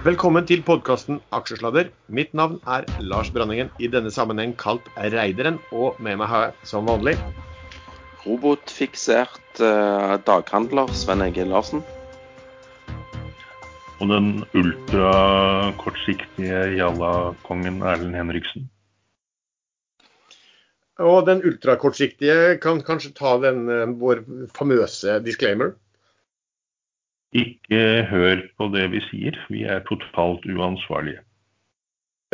Velkommen til podkasten Aksjesladder. Mitt navn er Lars Branningen, i denne sammenheng kalt Reideren. Og med meg har jeg som vanlig Robotfiksert eh, daghandler Sven Egil Larsen. Og den ultrakortsiktige jalla-kongen Erlend Henriksen. Og den ultrakortsiktige kan kanskje ta den eh, vår famøse disclaimer. Ikke hør på det vi sier, vi er totalt uansvarlige.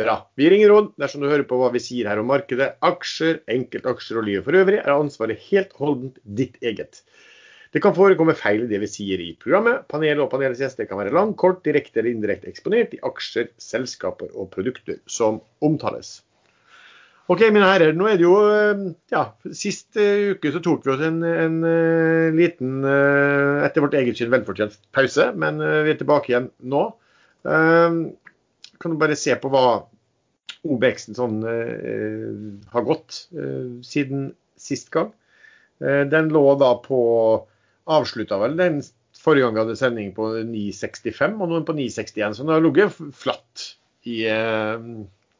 Bra. Vi ringer råd dersom du hører på hva vi sier her om markedet, aksjer, enkeltaksjer og livet for øvrig, er ansvaret helt holdent ditt eget. Det kan forekomme feil i det vi sier i programmet. Panelet og panelets gjester kan være lang, kort, direkte eller indirekte eksponert i aksjer, selskaper og produkter som omtales. Ok, mine herrer. Nå er det jo eh, ja, Sist uh, uke så tok vi oss en, en uh, liten, etter vårt eget syn velfortjent pause, men vi er tilbake igjen nå. kan du bare se på hva OBX-en sånn har gått siden sist gang. den lå da på Avslutta vel den forrige gang vi hadde sending på 9,65, og nå er den på 9,61. Så den har ligget flatt i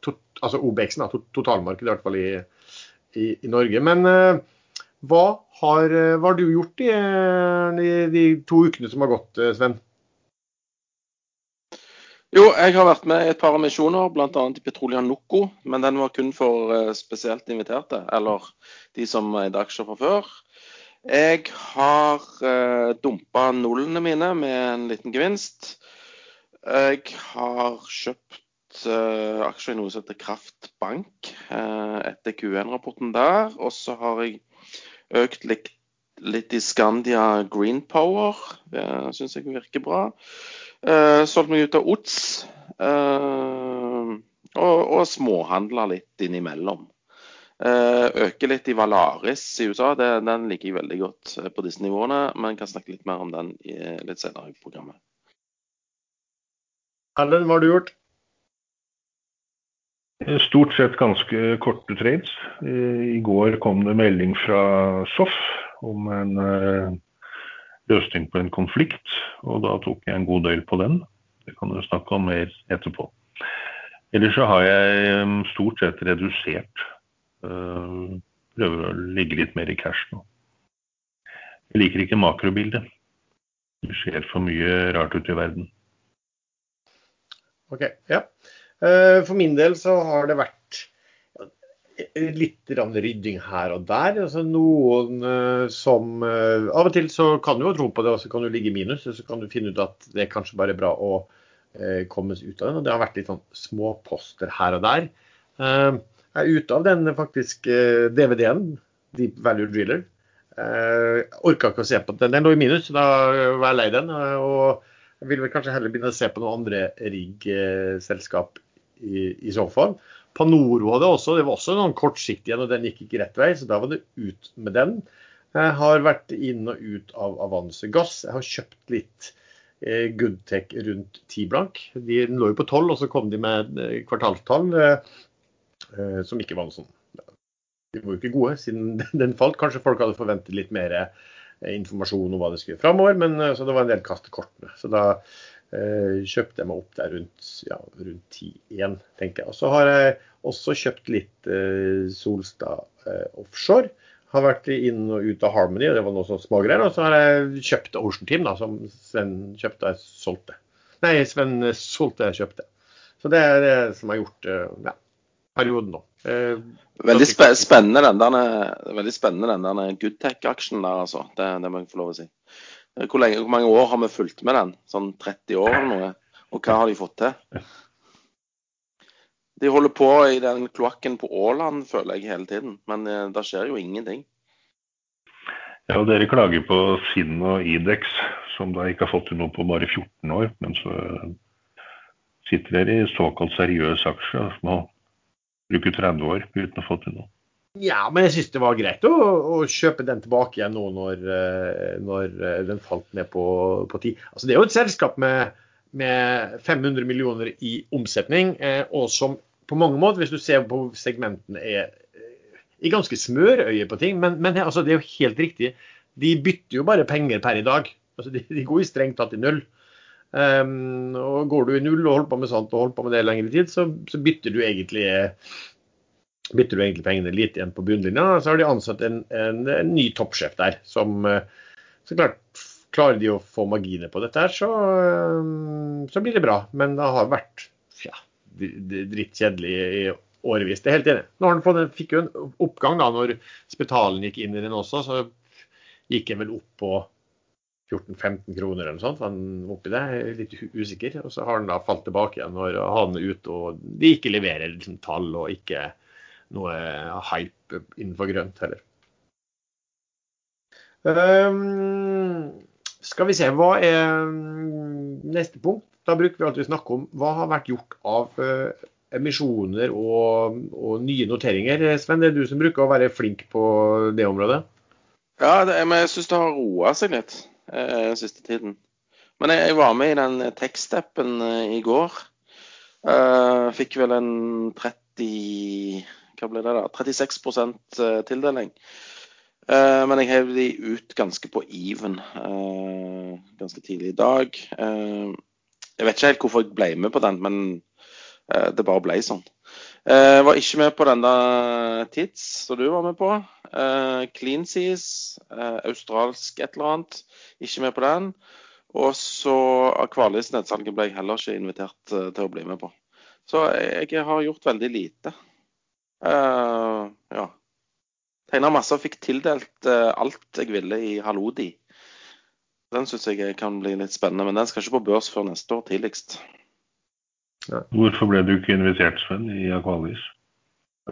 altså OBX-en, totalmarkedet i hvert fall i, i, i Norge. Men uh, hva, har, eh, hva, har, du gjort i, eh, i, de to ukene som har gått, Sven? Jo, jeg har vært med i et par emisjoner, bl.a. i Petrolia Noco. Men den var kun for spesielt inviterte, eller de som eide aksjer fra før. Jeg har eh, dumpa nullene mine med en liten gevinst. Jeg har kjøpt uh, aksjer i noe som heter Kraftbank uh, etter Q1-rapporten der. Og så har jeg økt litt, litt i Scandia Green Power. Det syns jeg virker bra. Uh, solgt meg ut av OTS. Uh, og, og småhandla litt innimellom. Øker litt i Valaris i USA. Det, den liker jeg veldig godt på disse nivåene. Men kan snakke litt mer om den i, litt senere i programmet. Erlend, hva har du gjort? Stort sett ganske korte trades. I går kom det melding fra SOF om en uh, løsning på en konflikt, og da tok jeg en god del på den. Det kan du snakke om mer etterpå. Ellers så har jeg stort sett redusert. Prøver å ligge litt mer i cash nå. Jeg liker ikke makrobildet. Det skjer for mye rart ute i verden. Ok, ja. Eh, for min del så har det vært litt rydding her og der. Altså noen eh, som eh, Av og til så kan du jo tro på det, og så kan du ligge i minus. Og så kan du finne ut at det er kanskje bare bra å kommes ut av den. Og det har vært litt sånn småposter her og der. Jeg er ute av den faktisk DVD-en, Deep Value Driller. Jeg orka ikke å se på den. Den lå i minus, da var jeg lei den. Og jeg vil vel kanskje heller begynne å se på noen andre rigg-selskap i, i så fall. Panoro hadde også, det var også noen kortsiktig igjen, og den gikk ikke rett vei, så da var det ut med den. Jeg har vært inn og ut av Avanse Gass. Jeg har kjøpt litt eh, Goodtech rundt 10 blank. De lå jo på 12, og så kom de med eh, kvartalstall eh, eh, som ikke var noe sånn De var jo ikke gode siden den falt. Kanskje folk hadde forventet litt mer eh, informasjon om hva det skulle framover, men så det var en del kast i kortene. Så da kjøpte jeg meg opp der rundt, ja, rundt 10-1, tenker jeg. Og så har jeg også kjøpt litt eh, Solstad eh, offshore. Har vært inn og ut av Harmony, og det var noe sånn smågreier. Og så har jeg kjøpt Ocean Team, da, som Sven kjøpte og solgte. Nei, Sven solgte jeg kjøpte. Så det er det som har gjort ja, perioden nå. Eh, veldig spennende den der, veldig spennende den der Goodtech-aksjen der, altså. Det, det må jeg få lov å si. Hvor, lenge, hvor, mange år har vi fulgt med den? Sånn 30 år eller noe? Og hva har de fått til? De holder på i den kloakken på Åland, føler jeg, hele tiden. Men eh, det skjer jo ingenting. Ja, og Dere klager på Finn og Idex, som da ikke har fått til noe på bare 14 år. Men så sitter dere i såkalt seriøse aksjer som har brukt 30 år uten å få til noe. Ja, men jeg syns det var greit å, å, kjøpe den tilbake igjen nå når, eh, når eh, den falt ned på, på ti. Altså, det er jo et selskap med, med 500 millioner i omsetning, eh, og som på mange måter, hvis du ser på segmentene, er i ganske smørøye på ting. Men, men altså, det er jo helt riktig. De bytter jo bare penger per i dag. Altså, de, de går jo strengt tatt i null. Um, og Går du i null og holder på med sånt og holder på med det lengre tid, så, så bytter du egentlig bytter du egentlig pengene litt igjen på bunnlinja. Så har de ansatt en, en, en ny toppsjef der, som så klart Klarer de å få marginer på dette, her, så, så blir det bra. Men det har vært ja, drittkjedelig i årevis. Det er helt enig. Nå har han fikk jo en oppgang da når Spetalen gikk inn i den også. Så gikk den vel opp på 14-15 kroner eller noe sånt. Han oppi det, litt usikker. Og så har han da falt tilbake igjen når han er ute og de ikke leverer liksom, tall og ikke noe hype innenfor grønt heller. Um, skal vi se, hva er neste punkt? Da bruker vi alltid å snakke om hva har vært gjort av uh, emisjoner og, og, nye noteringer. Sven, det er du som bruker å være flink på det området? Ja, det, men jeg syns det har roa seg litt eh, siste tiden. Men jeg, jeg, var med i den tekstappen eh, i går. Eh, fikk vel en 30 Hva ble det da? 36 eh, tildeling. Eh, men jeg hev de ut ganske på even eh, ganske tidlig i dag. Eh, jeg vet ikke helt hvorfor jeg ble med på den, men det bare ble sånn. Jeg var ikke med på den der Tids som du var med på. Clean Seas, australsk et eller annet. Ikke med på den. Og så Akvalis-nedsalget ble jeg heller ikke invitert til å bli med på. Så jeg har gjort veldig lite. Uh, ja. Tegna masse og fikk tildelt uh, alt jeg ville i Halodi. Den syns jeg kan bli litt spennende, men den skal ikke på børs før neste år tidligst. Ja. Hvorfor ble du ikke invitert, Sven, i Aqualis?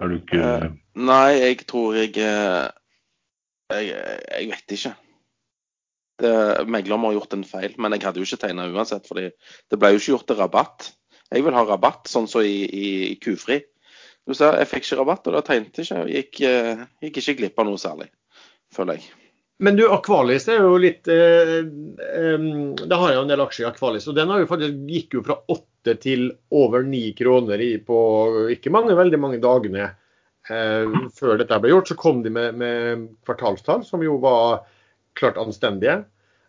Er du ikke uh, Nei, jeg tror jeg Jeg, jeg vet ikke. Megler må ha gjort en feil, men jeg hadde jo ikke tegna uansett. fordi det ble jo ikke gjort til rabatt. Jeg vil ha rabatt, sånn som så i, i, i Kufri. Du ser, jeg fikk ikke rabatt, og da tegnet jeg ikke. Jeg gikk, eh, gikk ikke glipp av noe særlig, føler jeg. Men du, Aqualis er jo litt eh, eh, Da har jeg jo en del aksjer i Aqualis. Og den jo faktisk gikk jo fra åtte til over ni kroner i, på ikke mange, veldig mange dagene eh, før dette ble gjort. Så kom de med, med kvartalstall som jo var klart anstendige.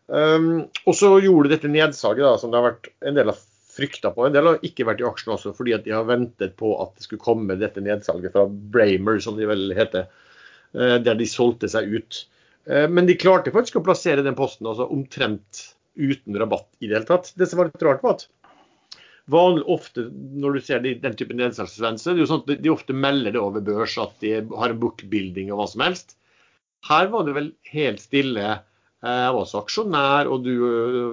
Um, og så gjorde de dette nedsalget, da, som det har vært en del av frykta på. En del har ikke vært i aksjen også fordi at de har ventet på at det skulle komme dette nedsalget fra Bramer, som de vel heter, eh, der de solgte seg ut. Eh, men de klarte faktisk å plassere den posten altså omtrent uten rabatt i det hele tatt. Det som var litt rart, var at vanlig ofte når du ser den type nedsalgsvenser, det jo sånn at de ofte melder det over børs at de har en bookbuilding og hva som helst. Her var det vel helt stille jeg var også aksjonær, og du,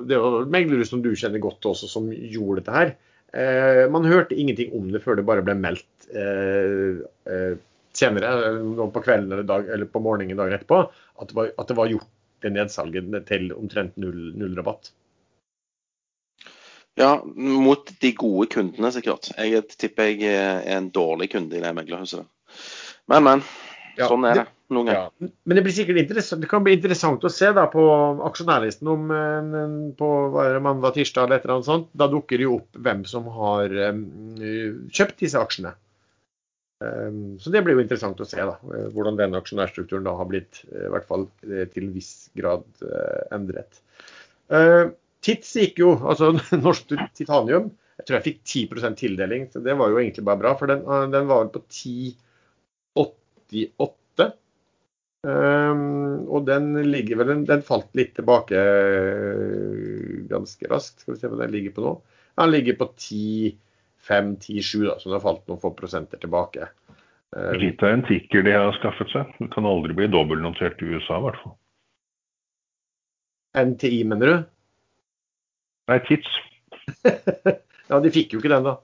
det var meglere som du kjenner godt også, som gjorde dette her. Eh, man hørte ingenting om det før det bare ble meldt eh, senere, på kvelden eller, dag, eller på morgenen dagen etterpå, at det var, at det var gjort det nedsalget til omtrent null, null, rabatt. Ja, mot de gode kundene, sikkert. Jeg tipper jeg er en dårlig kunde i det meglerhuset. Men, men. Ja, sånn er det. Noen ganger. Ja. Men det blir sikkert interessant, det kan bli interessant å se da på aksjonærlisten om på mandag, tirsdag eller et eller annet sånt. Da dukker det jo opp hvem som har um, kjøpt disse aksjene. Um, så det blir jo interessant å se da, hvordan den aksjonærstrukturen da har blitt i hvert fall til en viss grad uh, endret. Uh, TITS gikk jo, altså Norsk Titanium, jeg tror jeg fikk 10% tildeling. så Det var jo egentlig bare bra, for den, den var på 10 88. Um, og den ligger vel, den, falt litt tilbake uh, ganske raskt. Skal vi se hva den ligger på nå. Den ligger på 10-5-10-7, så den har falt noen få prosenter tilbake. Uh, litt av en tikker de har skaffet seg. Den kan aldri bli dobbeltnotert i USA, i hvert fall. NTI, mener du? Nei, TITS. ja, de fikk jo ikke den, da.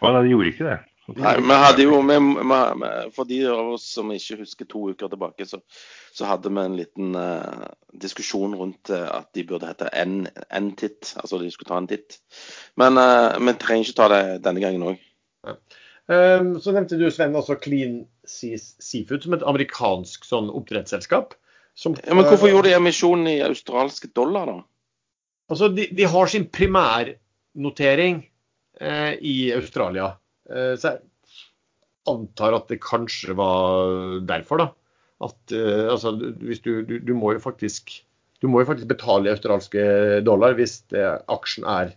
Å nei, de gjorde ikke det. Nei, vi hadde jo, vi, vi, For de av oss som ikke husker to uker tilbake, så, så hadde vi en liten uh, diskusjon rundt uh, at de burde hete N-titt. Altså de skulle ta en titt. Men uh, vi trenger ikke ta det denne gangen òg. Ja. Um, så nevnte du Sven også Clean Seas Seafood som et amerikansk sånn oppdrettsselskap. Som, ja, men hvorfor gjorde de emisjonen i australske dollar, da? Altså, De, de har sin primærnotering i Australia. Eh, så jeg antar at det kanskje var derfor, da. At uh, altså, hvis du, du, du, må jo faktisk du må jo faktisk betale i australske dollar hvis det, aksjen er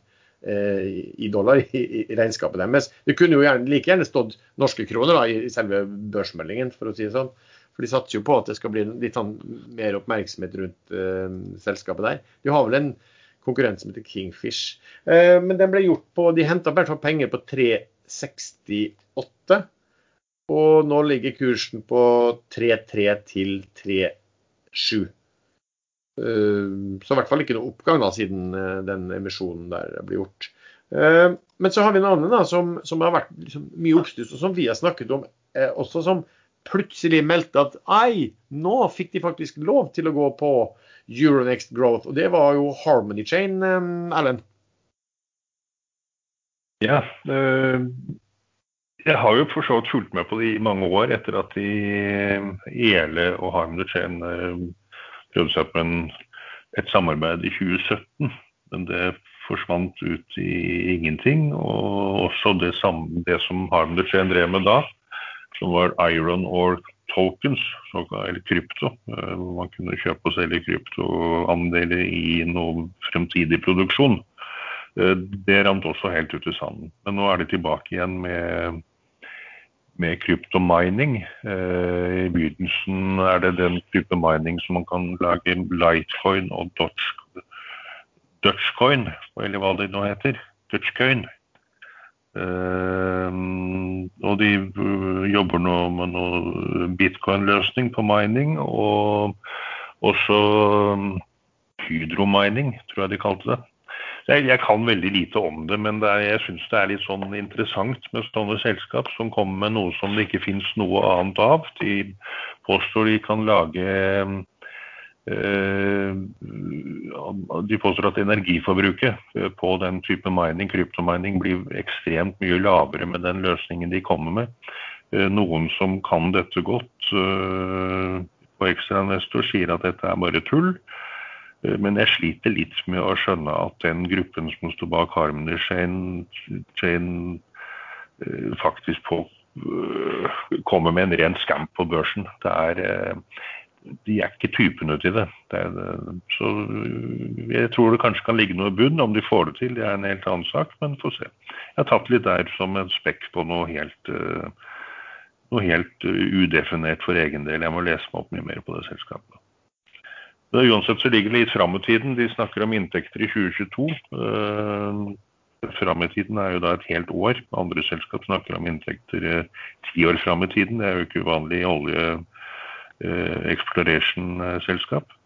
eh, i dollar i, i regnskapet deres. Det kunne jo gjerne, like gjerne stått norske kroner da, i, i selve børsmeldingen, for å si det sånn. For de satser jo på at det skal bli litt sånn mer oppmerksomhet rundt eh, selskapet der. De har vel en konkurrent som heter Kingfish. Eh, men den ble gjort på De henta hvert fall penger på 368. Og nå ligger kursen på 3,3 til 3,7. Eh, så i hvert fall ikke noe oppgang da, siden eh, den emisjonen der ble gjort. Eh, men så har vi en annen da, som, som har vært liksom, mye oppstuss, og som vi har snakket om også, som plutselig meldte at ei, nå fikk de faktisk lov til å gå på Euronext Growth. Og det var jo Harmony Chain, Erlend. Ja, jeg har jo for så vidt fulgt med på det i mange år etter at de Ele og Harmony Chain prøvde seg på et samarbeid i 2017. Men det forsvant ut i ingenting. Og også det, samme, det som Harm Chain drev med da, som var iron Ore tokens, eller krypto. Eh, man kunne kjøpe og selge kryptoandeler i noe fremtidig produksjon. Eh, det rant også helt ut i sanden. Men nå er det tilbake igjen med med kryptomining. Eh, I begynnelsen er det den type mining som man kan lage lightcoin og dutchcoin, eller hva det nå heter. Dutchcoin. Eh, og de jobber nå med noe bitcoin-løsning på mining, og også hydromining, tror jeg de kalte det. Jeg, jeg, kan veldig lite om det, men det er, jeg syns det er litt sånn interessant med sånne selskap som kommer med noe som det ikke finnes noe annet av. De påstår de kan lage øh, De påstår at energiforbruket på den type mining, kryptomining, blir ekstremt mye lavere med den løsningen de kommer med. Eh, noen som kan dette godt øh, på ekstrainvestor, sier at dette er bare tull. Eh, men jeg sliter litt med å skjønne at den gruppen som står bak Harmony Chain, Chain eh, faktisk på, eh, kommer med en ren scam på børsen. Er, de er ikke typene til det. det er, så jeg tror det kanskje kan ligge noe i bunnen. Om de får det til, det er en helt annen sak, men få se. Jeg har tatt litt der som en spekk på noe helt, noe helt udefinert for egen del. Jeg må lese meg opp mye mer på det selskapet. Men uansett så ligger det litt fram i tiden. De snakker om inntekter i 2022. Uh, fram i tiden er jo da et helt år. Andre selskap snakker om inntekter uh, ti år fram i tiden. Det er jo ikke uvanlig i olje uh, exploration-selskap.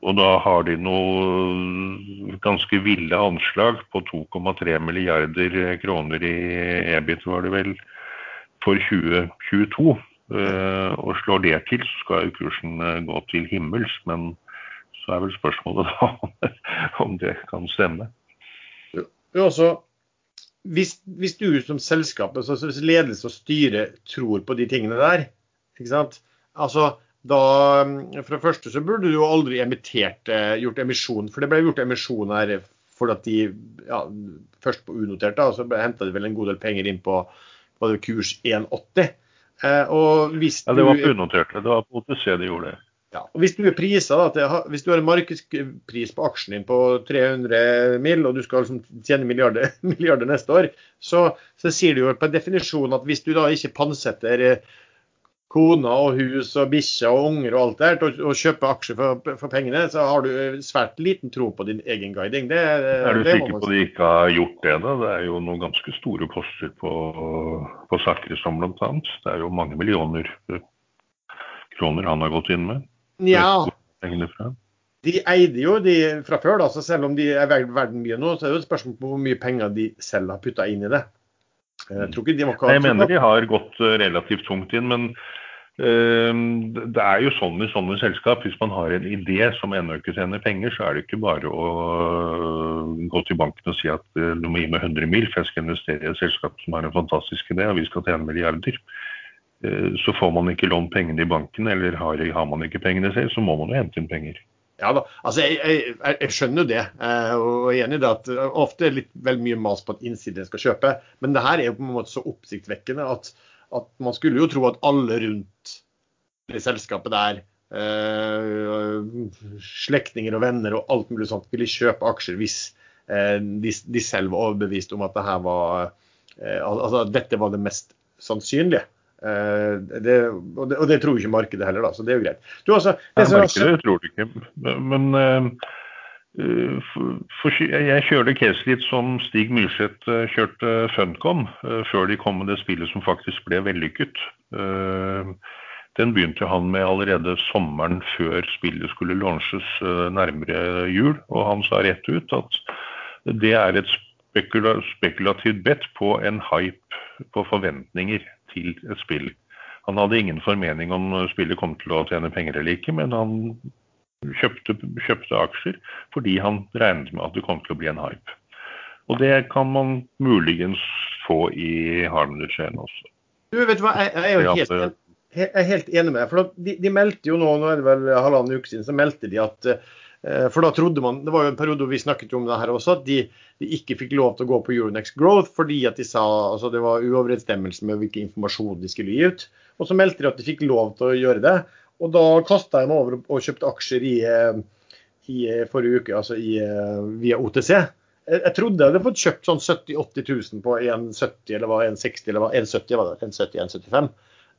Og da har de noe ganske ville anslag på 2,3 milliarder kroner i EBIT, var det vel, for 2022. Eh, og slår det til, så skal jo kursen eh, gå til himmels. Men så er vel spørsmålet da om det kan stemme. Jo, også, hvis, hvis, du som selskap, altså ledelse og styre, tror på de tingene der, ikke sant? Altså, da, For det første så burde du jo aldri emittert, eh, gjort emisjon. For det ble gjort emisjon her fordi at de ja, først på unotert, da, så henta de vel en god del penger inn på, på kurs 1,80. Eh, og hvis ja, det var på unoterte. Det var på OTC de gjorde det. Ja, og Hvis du er priser, da, hvis du har en markedspris på aksjen din på 300 mill., og du skal liksom tjene milliarder, milliarder neste år, så, så, sier du jo på definisjon at hvis du da ikke pantsetter eh, kona og hus og bikkjer og unger og alt der til å kjøpe aksjer for, for, pengene, så har du svært liten tro på din egen guiding. Det, er du sikker på de ikke har gjort det? da? Det er jo noen ganske store poster på, på som bl.a. Det er jo mange millioner kroner han har gått inn med. Ja. De eide jo de fra før, da, så selv om de er verdt mye nå, så er det jo et spørsmål på hvor mye penger de selv har putta inn i det. Jeg tror ikke Jeg mener de har gått relativt tungt inn, men det er jo sånn i sånne selskap. Hvis man har en idé som ennå ikke tjener penger, så er det ikke bare å øh, gå til banken og si at øh, du må gi meg 100 mil, for jeg skal investere i et selskap som har en fantastisk idé, og vi skal tjene milliarder. Eh, så får man ikke lånt pengene i banken, eller har, man ikke pengene selv, så må man jo hente inn penger. Ja da, altså jeg, jeg, jeg skjønner det, eh, og er enig i det at ofte er det litt vel mye mas på at innsiden skal kjøpe. Men det her er jo på en måte så oppsiktsvekkende at at man skulle jo tro at alle rundt det selskapet der slektninger og venner og alt mulig sånt ville kjøpe aksjer hvis de, de selv var overbevist om at det her var altså, dette var det mest sannsynlige. Det, og, det, og, det, tror ikke markedet heller, da, så det er jo greit. Du, altså, det Nei, markedet tror du ikke, men Eh, jeg kjører case litt som Stig Myrseth eh, kjørte Funcom, eh, før de kom med det spillet som faktisk ble vellykket. Den begynte han med allerede sommeren før spillet skulle launches nærmere jul. Og han sa rett ut at det er et spekula spekulativt bet på en hype, på forventninger til et spill. Han hadde ingen formening om spillet kom til å tjene penger eller ikke, men han kjøpte, kjøpte, aksjer fordi han regnet med at det kom til å bli en hype. Og det kan man muligens få i Harmony Chain også. Du vet hva, jeg, jeg er jo helt, jeg er helt enig med deg. for de, de, meldte jo nå, nå er det vel halvannen uke siden, så meldte de at eh, for da trodde man, Det var jo en periode hvor vi snakket om det her også, at de, de, ikke fikk lov til å gå på Euronext Growth fordi at de sa altså det var uoverensstemmelse med hvilken informasjon de skulle gi ut. Og så meldte de at de fikk lov til å gjøre det. Og da kasta jeg meg over og kjøpte aksjer i, eh, i eh, forrige uke, altså i, eh, via OTC. Jeg, jeg, trodde jeg hadde fått kjøpt sånn 70 80 000 på 1,70 eller hva, 1,60 eller hva, 1,70 var det, 1,70, 1,75.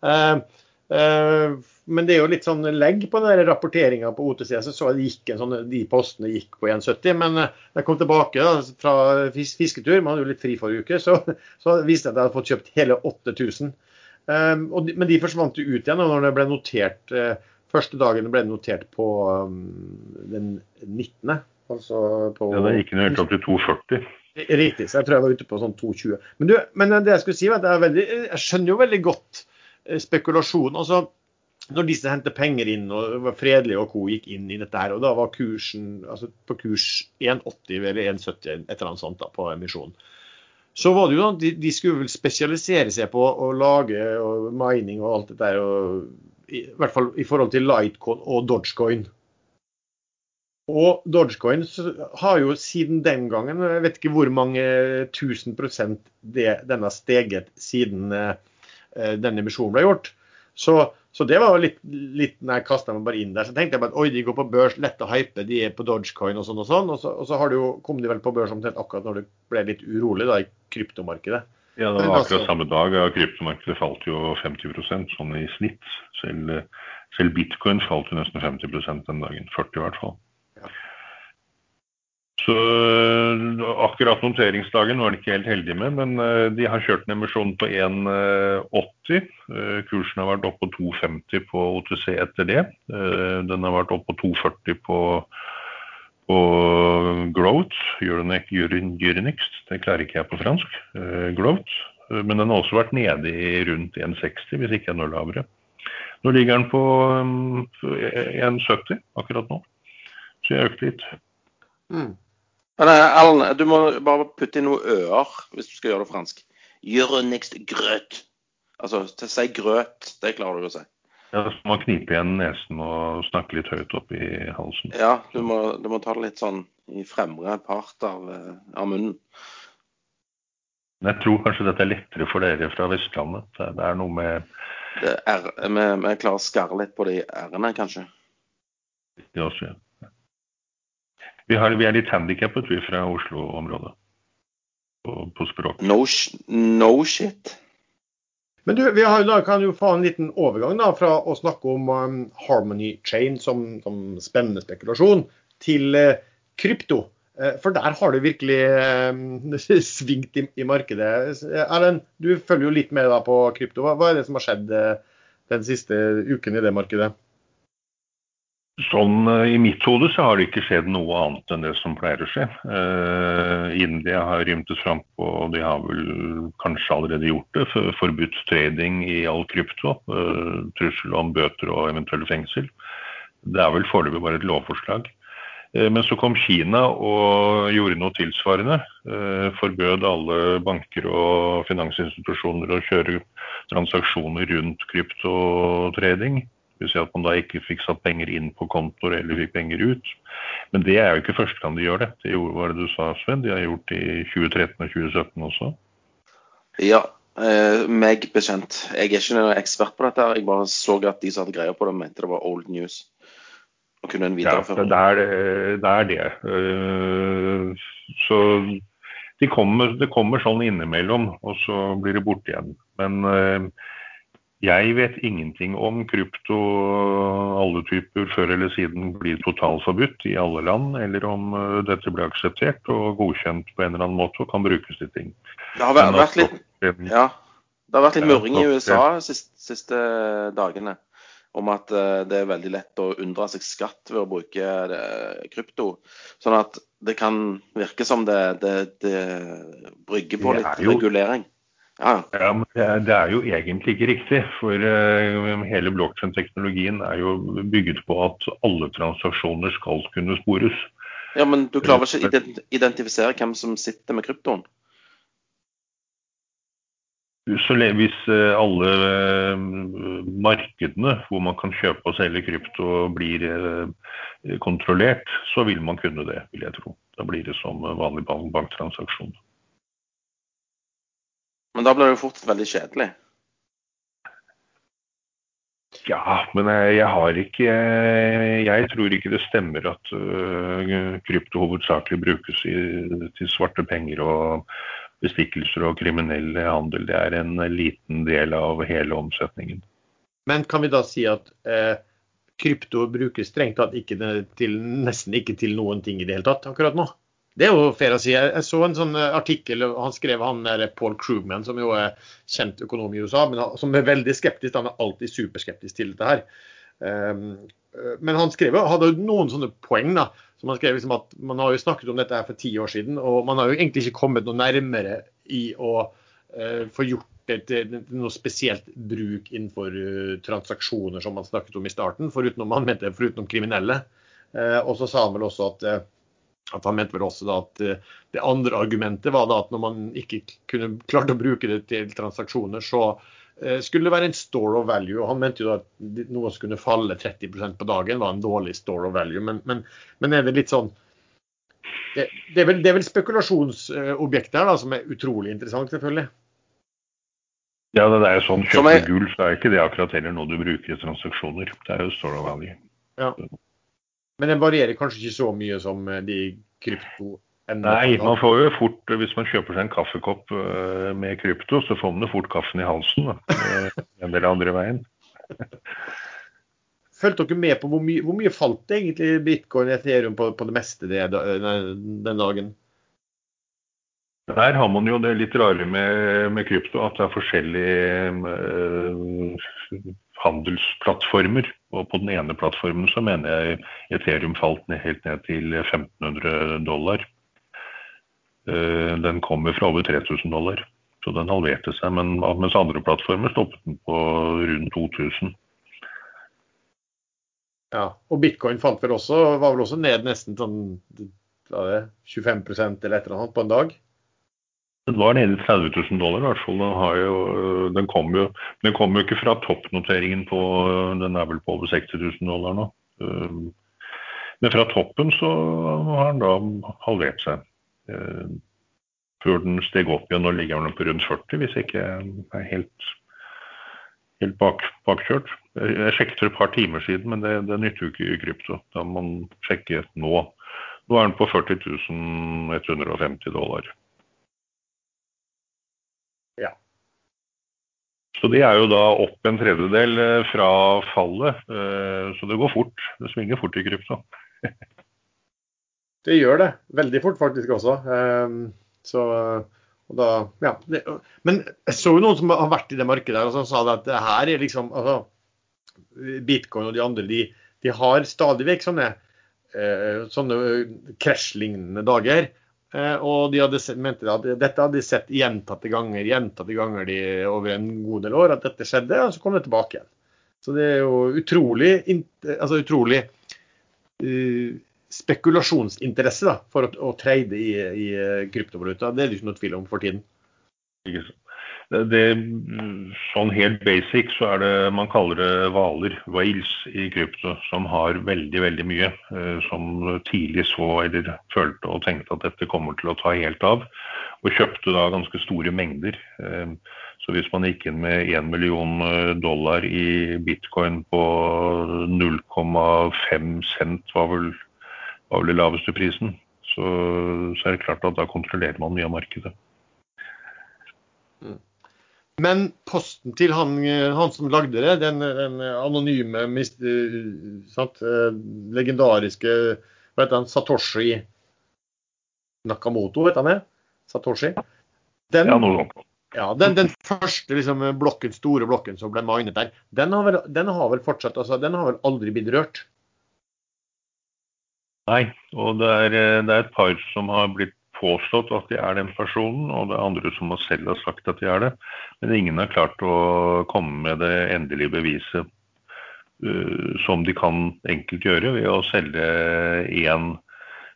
Uh, uh, men det er jo litt sånn legg på den rapporteringa på OTC. Så så jeg gikk en sånn, de postene gikk på 1,70. Men da jeg kom tilbake da, fra fisketur, man hadde jo litt fri forrige uke, så, så viste det at jeg hadde fått kjøpt hele 8000. De, men de forsvant jo ut igjen når det ble notert uh, Første dagen ble notert på um, den 19. Altså på, ja, det gikk ned helt opp til 2,40. Riktig, så jeg tror jeg var ute på sånn 2,20. Men, men, det jeg skulle si var at veldig, jeg skjønner jo veldig godt spekulasjonen. spekulasjon. altså når disse hentet penger inn, og var Fredelig og co. gikk inn i dette her, og da var kursen altså på kurs 1,80 eller 1,70 et eller annet sånt da, på emisjonen så var det jo sånn at de, skulle vel spesialisere seg på å lage og mining og alt dette der. I, I hvert fall i forhold til Lightcoin og Dogecoin. Og Dogecoin har jo siden den gangen, jeg vet ikke hvor mange tusen prosent det, den har steget siden eh, denne emisjonen ble gjort. Så, så, det var jo litt, litt når jeg kasta meg bare inn der. Så tenkte jeg bare at oi, de går på børs, lett å hype, de er på Dogecoin og sånn og sånn. Og så, og så har de jo, kom de vel på børs omtrent akkurat når det ble litt urolig da, i kryptomarkedet. Ja, det var akkurat samme dag. Ja, kryptomarkedet falt jo 50% sånn i snitt. Selv, selv bitcoin falt jo nesten 50% den dagen. 40 i hvert fall. Så akkurat noteringsdagen var de ikke helt heldige med, men eh, de har kjørt en emisjon på 1,80. Eh, kursen har vært oppe på 2,50 på OTC etter det. Eh, den har vært oppe på 2,40 på på growth, Euronex, det klarer ikke jeg på fransk, growth. Men den har også vært nede i rundt 1,60, hvis ikke enda lavere. Nå ligger den på um, 1,70 akkurat nå. Så jeg økte litt. Mm. Men Ellen, du må bare putte inn noe øer hvis du skal gjøre det fransk. Euronix grøt. Altså til å si grøt, det klarer du å si. Ja, Så må man knipe igjen nesen og snakke litt høyt opp i halsen. Ja, du må, du må ta det litt sånn i fremre part av, eh, av munnen. Men jeg tror kanskje dette er lettere for dere fra Vestlandet. Det er noe med er, vi klarer å skarre litt på de r-ene, kanskje. Det også, ja. Vi, har, vi er litt handikappet, vi fra Oslo-området, på, på språk. No, no shit. Men du, vi har, da kan jo få en liten overgang da, fra å snakke om um, Harmony Chain som, som, spennende spekulasjon, til uh, krypto. Uh, for der har det virkelig uh, svingt i, i, markedet. Erlend, du følger jo litt med da, på krypto. Hva, hva, er det som har skjedd uh, den siste uken i det markedet? Sånn I mitt hode så har det ikke skjedd noe annet enn det som pleier å skje. Uh, India har rymtes frampå, og de har vel kanskje allerede gjort det. Forbudt trading i all krypto. Uh, trussel om bøter og eventuelle fengsel. Det er vel foreløpig bare et lovforslag. Uh, men så kom Kina og gjorde noe tilsvarende. Forbød alle banker og finansinstitusjoner å kjøre transaksjoner rundt kryptotrading. Dvs. Si at man da ikke fikk satt penger inn på kontoer eller fikk penger ut. Men det er jo ikke første gang de gjør det. Det var det du sa, Sven. De har gjort det i 2013 og 2017 også. Ja, Eh, meg bekjent. Jeg er ikke noen ekspert på dette. her. Jeg bare så at de som hadde greie på det, mente det var old news. Og kunne en Ja, det er det. Er det. Eh, Så de kommer, det kommer sånn innimellom, og så blir det borte igjen. Men eh, jeg vet ingenting om krypto alle typer før eller siden blir totalforbudt i alle land, eller om eh, dette blir akseptert og godkjent på en eller annen måte og kan brukes til ting. Det har vært, vært litt Ja. Det har vært litt murring i USA de siste, siste dagene om at eh, det er veldig lett å unndra seg skatt ved å bruke eh, krypto. Sånn at det kan virke som det, det, det brygger på litt er regulering. Ja, Ja, men det er, det er jo egentlig ikke riktig. For uh, hele blokkjenteknologien er jo bygget på at alle transaksjoner skal kunne spores. ja, men du klarer ikke å identifisere hvem som sitter med kryptoen. Så hvis eh, alle eh, markedene hvor man kan kjøpe og selge krypto blir kontrollert, så vil man kunne det, vil jeg tro. Da blir det som vanlig bank banktransaksjon. Men da blir det jo fort veldig kjedelig. Ja, men jeg, har ikke jeg, tror ikke det stemmer at øh, krypto hovedsakelig brukes i, til svarte penger og bestikkelser og kriminell handel. Det er en liten del av hele omsetningen. Men kan vi da si at eh, krypto brukes strengt tatt ikke til, nesten ikke til noen ting i det hele tatt akkurat nå? Det er jo fair å si. Jeg, så en sånn eh, artikkel han skrev han der Paul Krugman, som jo er kjent økonom i USA, men som er veldig skeptisk. Han er alltid superskeptisk til dette her. Um, eh, men han skrev hadde jo noen sånne poeng. da, som han skrev liksom at Man har jo snakket om dette her for ti år siden, og man har jo egentlig ikke kommet noe nærmere i å eh, få gjort det til noe spesielt bruk innenfor eh, transaksjoner, som man snakket om i starten, foruten om mente foruten om kriminelle. Eh, og så sa han vel også at, eh, at han mente vel også da at eh, det andre argumentet var da at når man ikke kunne klart å bruke det til transaksjoner, så eh, skulle det være en store of value. og Han mente jo da at noe som kunne falle 30% på dagen var en dårlig store of value. Men, men, men er det litt sånn det, det, er vel, det er vel spekulasjonsobjekter da, som er utrolig interessant, selvfølgelig. Ja, det er jo sånn kjøper du gull, så er ikke det akkurat heller noe du bruker i transaksjoner. Det er jo store of value. Men den varierer kanskje ikke så mye som eh, de krypto. Nei, man får jo fort, hvis man kjøper seg en kaffekopp øh, med krypto, så får man jo fort kaffen i halsen. Da. En del andre veien. Fulgte dere med på hvor mye, hvor mye falt det egentlig bitcoin og ethereum på, på det meste det, den dagen? Der har man jo det litt rare med, med krypto, at det er forskjellige øh, handelsplattformer. Og på den ene plattformen så mener jeg Ethereum falt ned, helt ned til 1500 dollar. Eh, den kommer fra over 3000 dollar, så den halverte seg. Men mens andre plattformer stoppet den på rundt 2000. Ja, og bitcoin falt vel også, var vel også ned nesten sånn er det, 25% eller et eller annet på en dag? Den var nede i 30 000 dollar i hvert fall. Den, jo, den kom jo den kom jo ikke fra toppnoteringen på Den er vel på over 60 000 dollar nå. Eh, Men fra toppen så har den da halvert seg. Før den steg opp igjen. Nå ligger den på rundt 40, hvis jeg ikke er helt, helt bak, bakkjørt. Jeg sjekket for et par timer siden, men det, det nytter jo ikke i krypto. Da må man sjekke nå. Nå er den på 40 150 dollar. Ja. Så de er jo da opp en tredjedel eh, fra fallet. eh, Så det går fort. Det svinger fort i krypto. Det gjør det. Veldig fort faktisk også. Ehm, Så, og da, ja. Men jeg så jo noen som har vært i det markedet der, og som sa at det her er liksom altså, Bitcoin og de andre de, de har stadig vekk sånne, eh, sånne krasjlignende dager. Eh, og de hadde mente at dette hadde de sett gjentatte ganger gjentatte ganger de, over en god del år, at dette skjedde, og så kom det tilbake igjen. Så det er jo utrolig, altså utrolig uh, spekulasjonsinteresse da, for å, å trade i, i kryptovaluta. Det er det ikke noe tvil om for tiden. Ikke? Det, sånn helt basic så er det man kaller det hvaler, whales, i krypto, som har veldig, veldig mye. Eh, som tidlig så eller følte og tenkte at dette kommer til å ta helt av. Og kjøpte da ganske store mengder. Eh, så hvis man gikk inn med 1 million eh, dollar i bitcoin på 0,5 cent, var vel, var vel den laveste prisen, så, så er det klart at da kontrollerer man mye av markedet. Mm. Men posten til han, han som lagde det, den, den anonyme, sant, eh, legendariske hva heter han, Satoshi Nakamoto, vet han det? Satoshi? Den, ja, noe. Ja, den, den første liksom, blokken, store blokken som ble minet der, den har vel, den har vel fortsatt altså, Den har vel aldri blitt rørt? Nei, og det er, det er, et par som har blitt påstått at de er den personen, og det er andre som selv har sagt at de er det. Men ingen har klart å komme med det endelige beviset uh, som de kan enkelt gjøre ved å selge én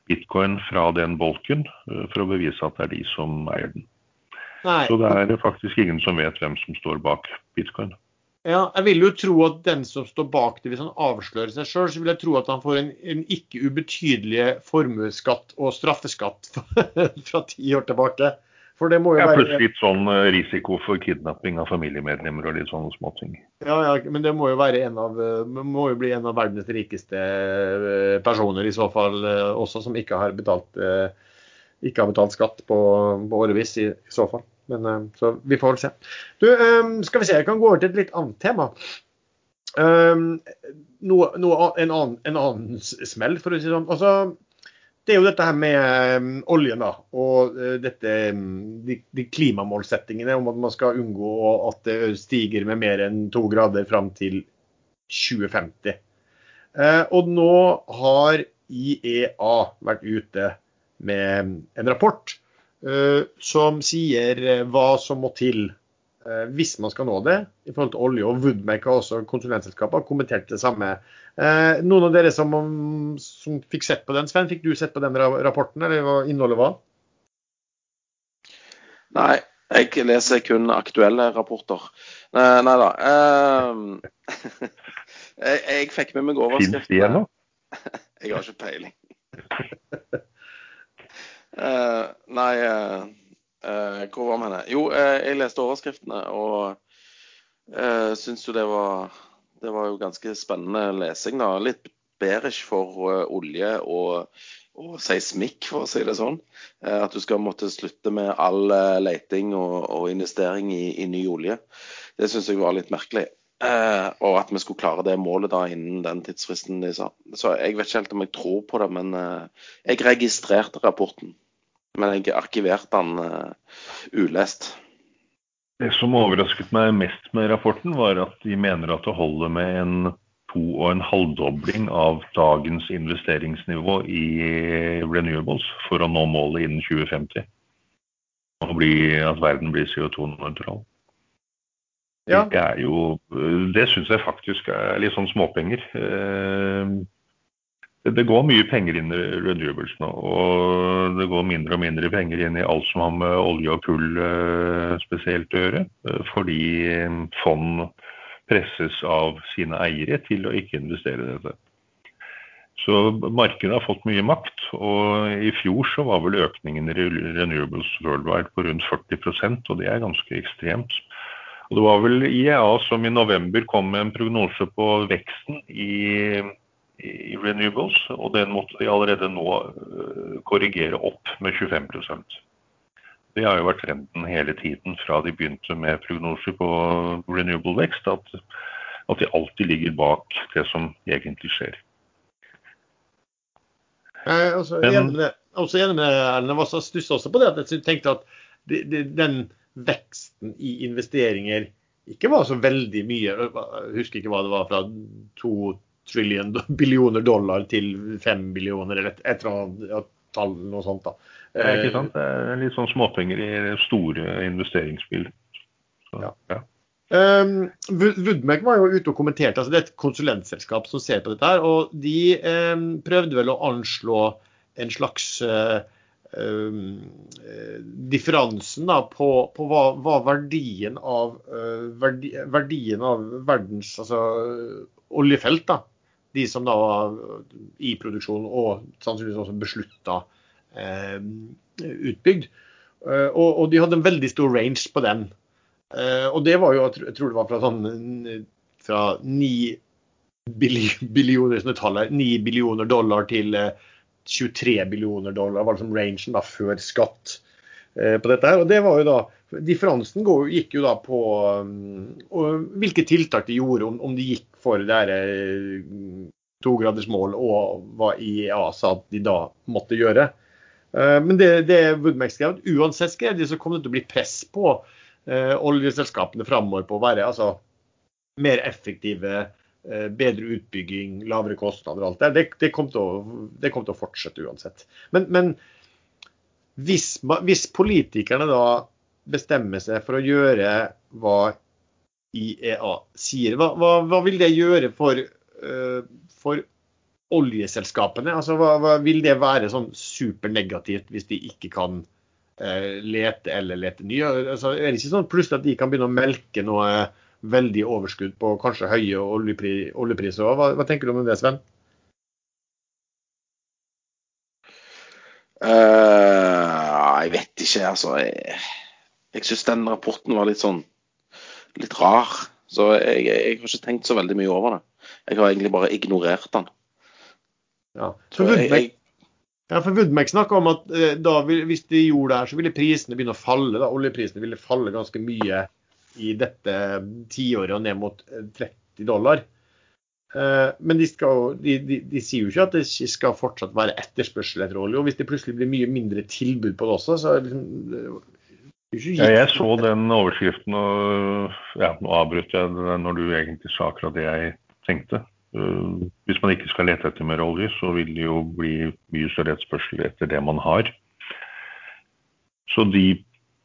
bitcoin fra den bolken uh, for å bevise at det er de som eier den. Nei. Så det er faktisk ingen som vet hvem som står bak bitcoin. Ja, jeg vil jo tro at den som står bak det, hvis han avslører seg sjøl, så vil jeg tro at han får en, en ikke ubetydelig formuesskatt og straffeskatt fra ti år tilbake. For det må jo ja, være... Plutselig litt sånn eh, risiko for kidnapping av familiemedlemmer og litt sånne småting. Ja, ja, men det må jo, være en av, eh, må jo bli en av verdens rikeste eh, personer i så fall også, som ikke har betalt, ikke har betalt skatt på, på årevis i, i så fall. Men, eh, så vi får vel se. Du, ehm, skal vi se, jeg kan gå over til et litt annet tema. Ehm, noe, noe, en, annen, en, annen, smell, for å si det sånn. Altså, det er jo dette her med oljen da, og dette, de, de, klimamålsettingene om at man skal unngå at det stiger med mer enn to grader fram til 2050. Uh, og nå har IEA vært ute med en rapport Eh, som sier eh, hva som må til eh, hvis man skal nå det i forhold til olje. Og Woodmac og også konsulentselskaper har kommentert det samme. Noen av dere som, som, fikk sett på den, Sven, fikk du sett på den rapporten, eller hva innholdet var? Nei, jeg leser kun aktuelle rapporter. Nei, nei da. jeg, jeg, fikk med meg overskriften. Fins de ennå? Jeg har ikke peiling. Uh, nei, uh, hvor var vi henne? Jo, jeg leste overskriftene og uh, syns jo det var Det var jo ganske spennende lesing, da. Litt bearish for olje og, og seismikk, for å si det sånn. at du skal måtte slutte med all leiting og, og investering i, i, ny olje. Det syns jeg var litt merkelig. og at vi skulle klare det målet da innen den tidsfristen de sa. Så jeg vet ikke helt om jeg tror på det, men jeg registrerte rapporten men jeg arkiverte den uh, ulest. Det som overrasket meg mest med rapporten, var at de mener at det holder med en to og en halvdobling av dagens investeringsnivå i renewables for å nå målet innen 2050. Og bli, at verden blir CO2-nøytral. Ja. Det, er jo, det syns jeg faktisk er litt sånn småpenger. Eh, det går mye penger inn i renewables nå, og det går mindre og mindre penger inn i alt som har med olje og kull eh, spesielt å gjøre. Eh, fordi fond presses av sine eiere til å ikke investere i dette. Så markedet har fått mye makt, og i fjor så var vel økningen i renewables worldwide på rundt 40% og det er ganske ekstremt. Og det var vel IEA som i november kom med en prognose på veksten i i renewables, og den måtte de allerede nå øh, korrigere opp med 25% Det har jo vært trenden hele tiden fra de begynte med prognoser på renewable vekst, at, at de alltid ligger bak det som egentlig skjer. Jeg også enig med, Erlend. Jeg stussa også på det at jeg tenkte at de, de, den veksten i investeringer ikke var så veldig mye. Jeg husker ikke hva det var fra to trillion, billioner dollar til fem billioner, eller et, et eller annet tall, noe sånt. da. Det er ikke sant? Det er litt sånn småpenger i store investeringsspill. Så, ja. ja. Um, Woodmac var jo ute og kommenterte. altså Det er et konsulentselskap som ser på dette. her, og De um, prøvde vel å anslå en slags uh, um, differansen da, på, på hva, hva, verdien av, uh, verdi, verdien av verdens altså, oljefelt da, De som da var i produksjon og sannsynligvis også beslutta utbygd. Og, og, de hadde en veldig stor range på den. og det var jo, jeg tror det var fra sånn fra 9 billioner, 9 billioner dollar til 23 billioner dollar var liksom rangen da før skatt eh, på dette. her, og det var jo da, Differansen gikk jo da på um, hvilke tiltak de gjorde, om, om de gikk for det her eh, togradersmål og hva IEA sa at de da måtte gjøre. Uh, men det, det Woodmack skrev, at uansett skrev de, så kom det til å bli press på uh, oljeselskapene framover på å være altså, mer effektive uh, bedre utbygging, lavere kostnader og alt det. Å, det kom til å fortsette uansett. Men, men hvis, hvis, politikerne da bestemmer seg for å gjøre hva IEA sier, hva, hva, hva vil det gjøre for, uh, for oljeselskapene? Altså, hva, vil det være sånn supernegativt hvis de ikke kan uh, lete eller lete nye? Altså, er det ikke sånn plutselig at de kan begynne å melke noe veldig overskudd på kanskje høye oljepri, oljepriser. Hva, hva, tenker du om det, Sven? Uh, jeg vet ikke, altså. Jeg, jeg syns den rapporten var litt sånn litt rar. Så jeg, jeg, har ikke tenkt så veldig mye over det. Jeg har egentlig bare ignorert den. Ja, for Woodmack, ja, snakka om at eh, da, hvis de gjorde det her, så ville prisene begynne å falle. da, Oljeprisene ville falle ganske mye i dette tiåret og ned mot 30 eh, dollar. Eh, men de, skal, de, de, de, sier jo ikke at det skal fortsatt være etterspørsel etter olje. Og hvis det plutselig blir mye mindre tilbud på det også, så er det liksom ja, jeg så den overskriften, og ja, nå avbrøt jeg det når du egentlig sa akkurat det jeg tenkte. Uh, hvis man ikke skal lete etter mer olje, så vil det jo bli mye større etterspørsel etter det man har. Så de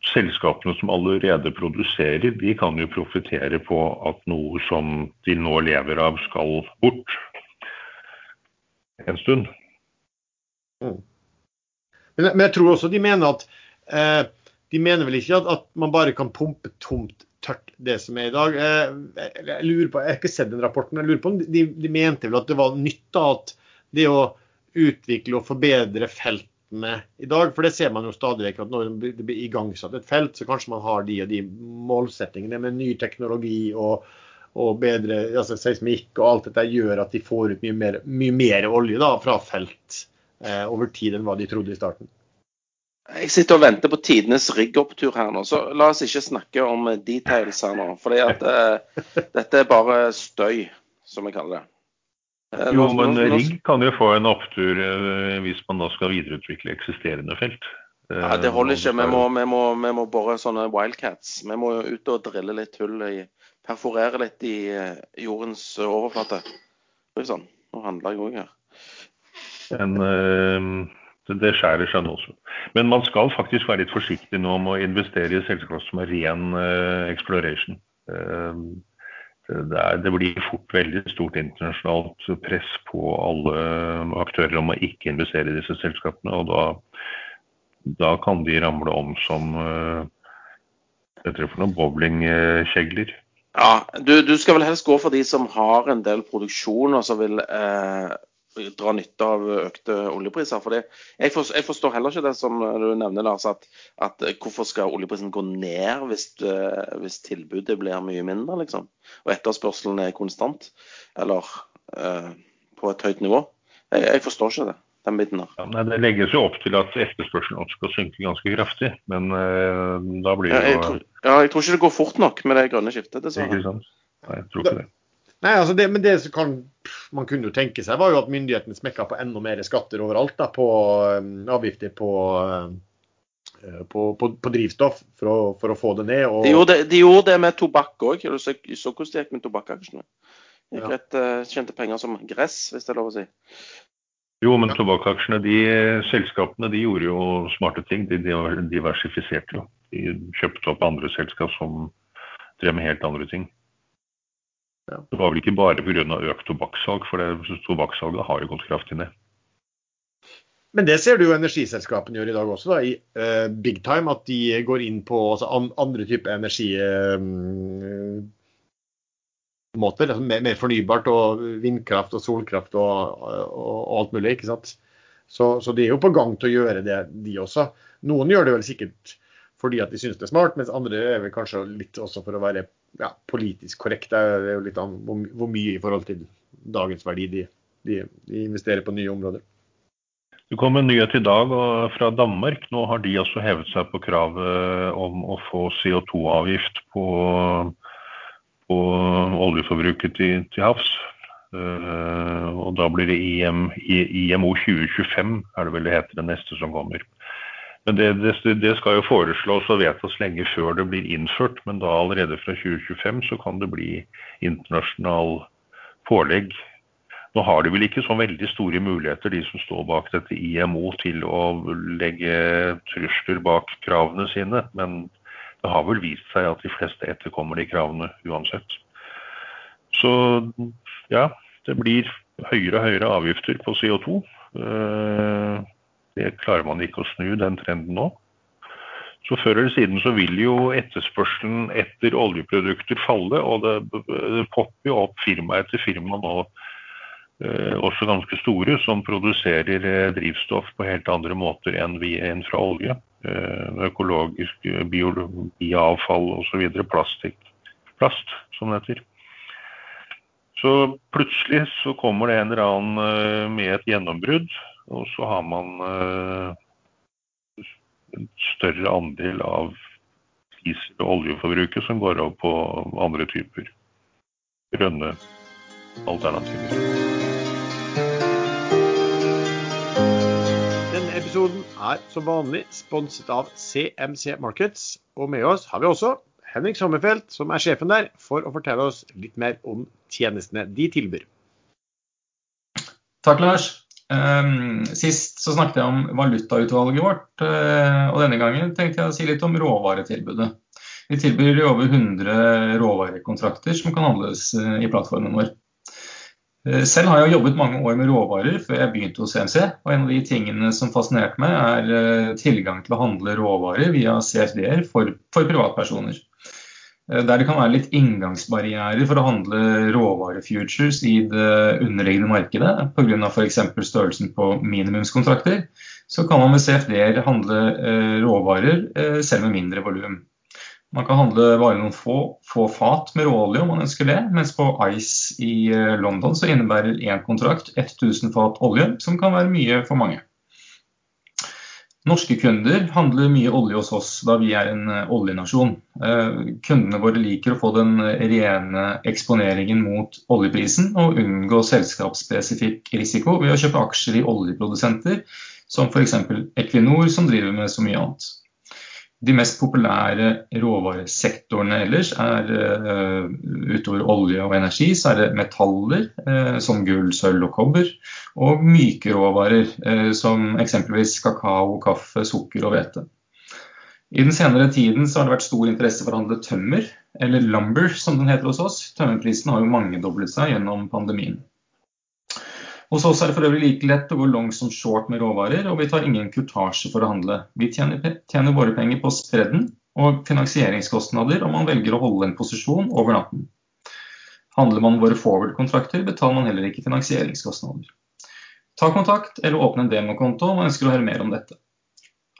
selskapene som allerede produserer, de kan jo profitere på at noe som de nå lever av, skal bort en stund. Mm. Men, men, jeg tror også de mener at eh, De mener vel ikke at, at, man bare kan pumpe tomt tørt det som er i dag. Jeg, jeg lurer på, jeg har ikke sett den rapporten, jeg lurer på om de, de mente vel at det var nytt at det å utvikle og forbedre feltene i dag. For det ser man jo stadig vekk at når det blir igangsatt et felt, så kanskje man har de og de målsettingene med ny teknologi og, og bedre altså seismikk og alt dette gjør at de får ut mye mer, mye mer olje da, fra felt eh, over tid enn hva de trodde i starten. Jeg sitter og venter på tidenes riggopptur her nå, så la oss ikke snakke om details her nå. For uh, dette er bare støy, som vi kaller det. Uh, jo, men rigg kan jo få en opptur uh, hvis man da skal videreutvikle eksisterende felt. Ja, Det holder ikke. Vi må, vi, må, vi må bore sånne wildcats. Vi må ut og drille litt hull i Perforere litt i eh, jordens overflate. Sånn. Nå handler jeg òg her. En, det skjærer seg nå også. Men man skal faktisk være litt forsiktig nå med å investere i selskaper som er ren exploration det, er, det, blir fort veldig stort internasjonalt press på alle aktører om å ikke investere i disse selskapene. Og da, da kan de ramle om som noen bowlingkjegler. Ja, du, du, skal vel helst gå for de som har en del produksjon og som vil eh, dra nytte av økte oljepriser. For jeg, forstår heller ikke det som du nevner, Lars, at, at hvorfor skal oljeprisen gå ned hvis, eh, hvis, tilbudet blir mye mindre, liksom? Og etterspørselen er konstant, eller eh, på et høyt nivå. Jeg, jeg, forstår ikke det. Den biten der. Ja, nei, det legges jo opp til at etterspørselen også skal synke ganske kraftig, men eh, da blir det jo ja, jeg, tror, ja, jeg tror ikke det går fort nok med det grønne skiftet, dessverre. Ikke sant. Nei, jeg tror ikke det. Nei, altså det, men det som kan, man kunne jo tenke seg, var jo at myndighetene smekka på enda mer skatter overalt. da, På um, avgifter på, uh, på, på, på, drivstoff for å, for å, få det ned. Og... De, gjorde, de, gjorde, det med tobakk òg. Så, så hvordan det gikk med tobakkaksjene. Gikk ja. rett, uh, Tjente penger som gress, hvis det er lov å si. Jo, men tobakkaksjene, de selskapene de gjorde jo smarte ting. De diversifiserte jo. De kjøpte opp andre selskap som drev med helt andre ting. Ja. Det var vel ikke bare pga. økt tobakkssalg, for det, tobakkssalget har jo gått kraftig ned. Men det ser du jo energiselskapene gjør i dag også, da, i uh, big time. At de går inn på altså, an, andre typer energimåter. Uh, altså, mer, mer, fornybart og vindkraft og solkraft og, og, og alt mulig. ikke sant? Så, så, de er jo på gang til å gjøre det, de også. Noen gjør det vel sikkert fordi at de synes det er smart, mens andre er vel kanskje litt også for å være ja, politisk korrekt. Det er jo litt an hvor, mye i forhold til dagens verdi de, de, de investerer på nye områder. Det kom en nyhet i dag fra Danmark. Nå har de også hevet seg på kravet om å få CO2-avgift på, på, oljeforbruket til, til havs. Uh, og da blir det IM, IMO 2025, er det vel det heter, det neste som kommer. Men det, det, det, skal jo foreslås og vedtas lenge før det blir innført, men da allerede fra 2025 så kan det bli internasjonal pålegg nå har de vel ikke så veldig store muligheter, de som står bak dette IMO, til å legge trusler bak kravene sine. Men det har vel vist seg at de fleste etterkommer de kravene uansett. Så ja, det blir høyere og høyere avgifter på CO2. Eh, det klarer man ikke å snu, den trenden nå. Så før eller siden så vil jo etterspørselen etter oljeprodukter falle, og det, det popper jo opp firma etter firma nå Eh, også ganske store, som produserer eh, drivstoff på helt andre måter enn, vi, enn fra olje. Eh, økologisk bioavfall osv. Plastikk. Plast, som det heter. Så plutselig så kommer det en eller annen med et gjennombrudd, og så har man en større andel av diesel- og oljeforbruket som går over på andre typer grønne alternativer. Denne episoden er som vanlig sponset av CMC Markets. Og med oss har vi også Henrik Sommerfelt, som er sjefen der, for å fortelle oss litt mer om tjenestene de tilbyr. Takk, Lars. Ehm, sist så snakket jeg om valutautvalget vårt, eh, og denne gangen tenkte jeg å si litt om råvaretilbudet. Vi tilbyr over 100 råvarekontrakter som kan handles eh, i plattformen vår. Eh, selv har jeg jobbet mange år med råvarer før jeg begynte hos CMC. Og en av de tingene som fascinerte meg, er tilgang til å handle råvarer via CFD-er for, for, privatpersoner. Eh, der det kan være litt inngangsbarrierer for å handle råvarefutures i det underliggende markedet pga. f.eks. størrelsen på minimumskontrakter, så kan man med CFD-er handle råvarer selv med mindre volum. Man kan handle bare noen få, få fat med råolje om man ønsker det, mens på Ice i eh, London så innebærer én kontrakt 1000 fat olje, som kan være mye for mange. Norske kunder handler mye olje hos oss da vi er en eh, oljenasjon. Eh, kundene våre liker å få den rene eksponeringen mot oljeprisen og unngå selskapsspesifikk risiko ved å kjøpe aksjer i oljeprodusenter, som f.eks. Equinor, som driver med så mye annet. De mest populære råvaresektorene ellers er uh, utover olje og energi, så er det metaller uh, som gull, sølv og kobber, og myke råvarer uh, som eksempelvis kakao, kaffe, sukker og hvete. I den senere tiden så har det vært stor interesse for å handle tømmer, eller lumber som den heter hos oss. Tømmerprisen har jo mangedoblet seg gjennom pandemien. Hos oss er det for øvrig like lett å gå long som short med råvarer, og vi tar ingen kurtasje for å handle. Vi tjener, tjener våre penger på spredden og finansieringskostnader om man velger å holde en posisjon over natten. Handler man våre forward-kontrakter, betaler man heller ikke finansieringskostnader. Ta kontakt eller åpne en demokonto om man ønsker å høre mer om dette.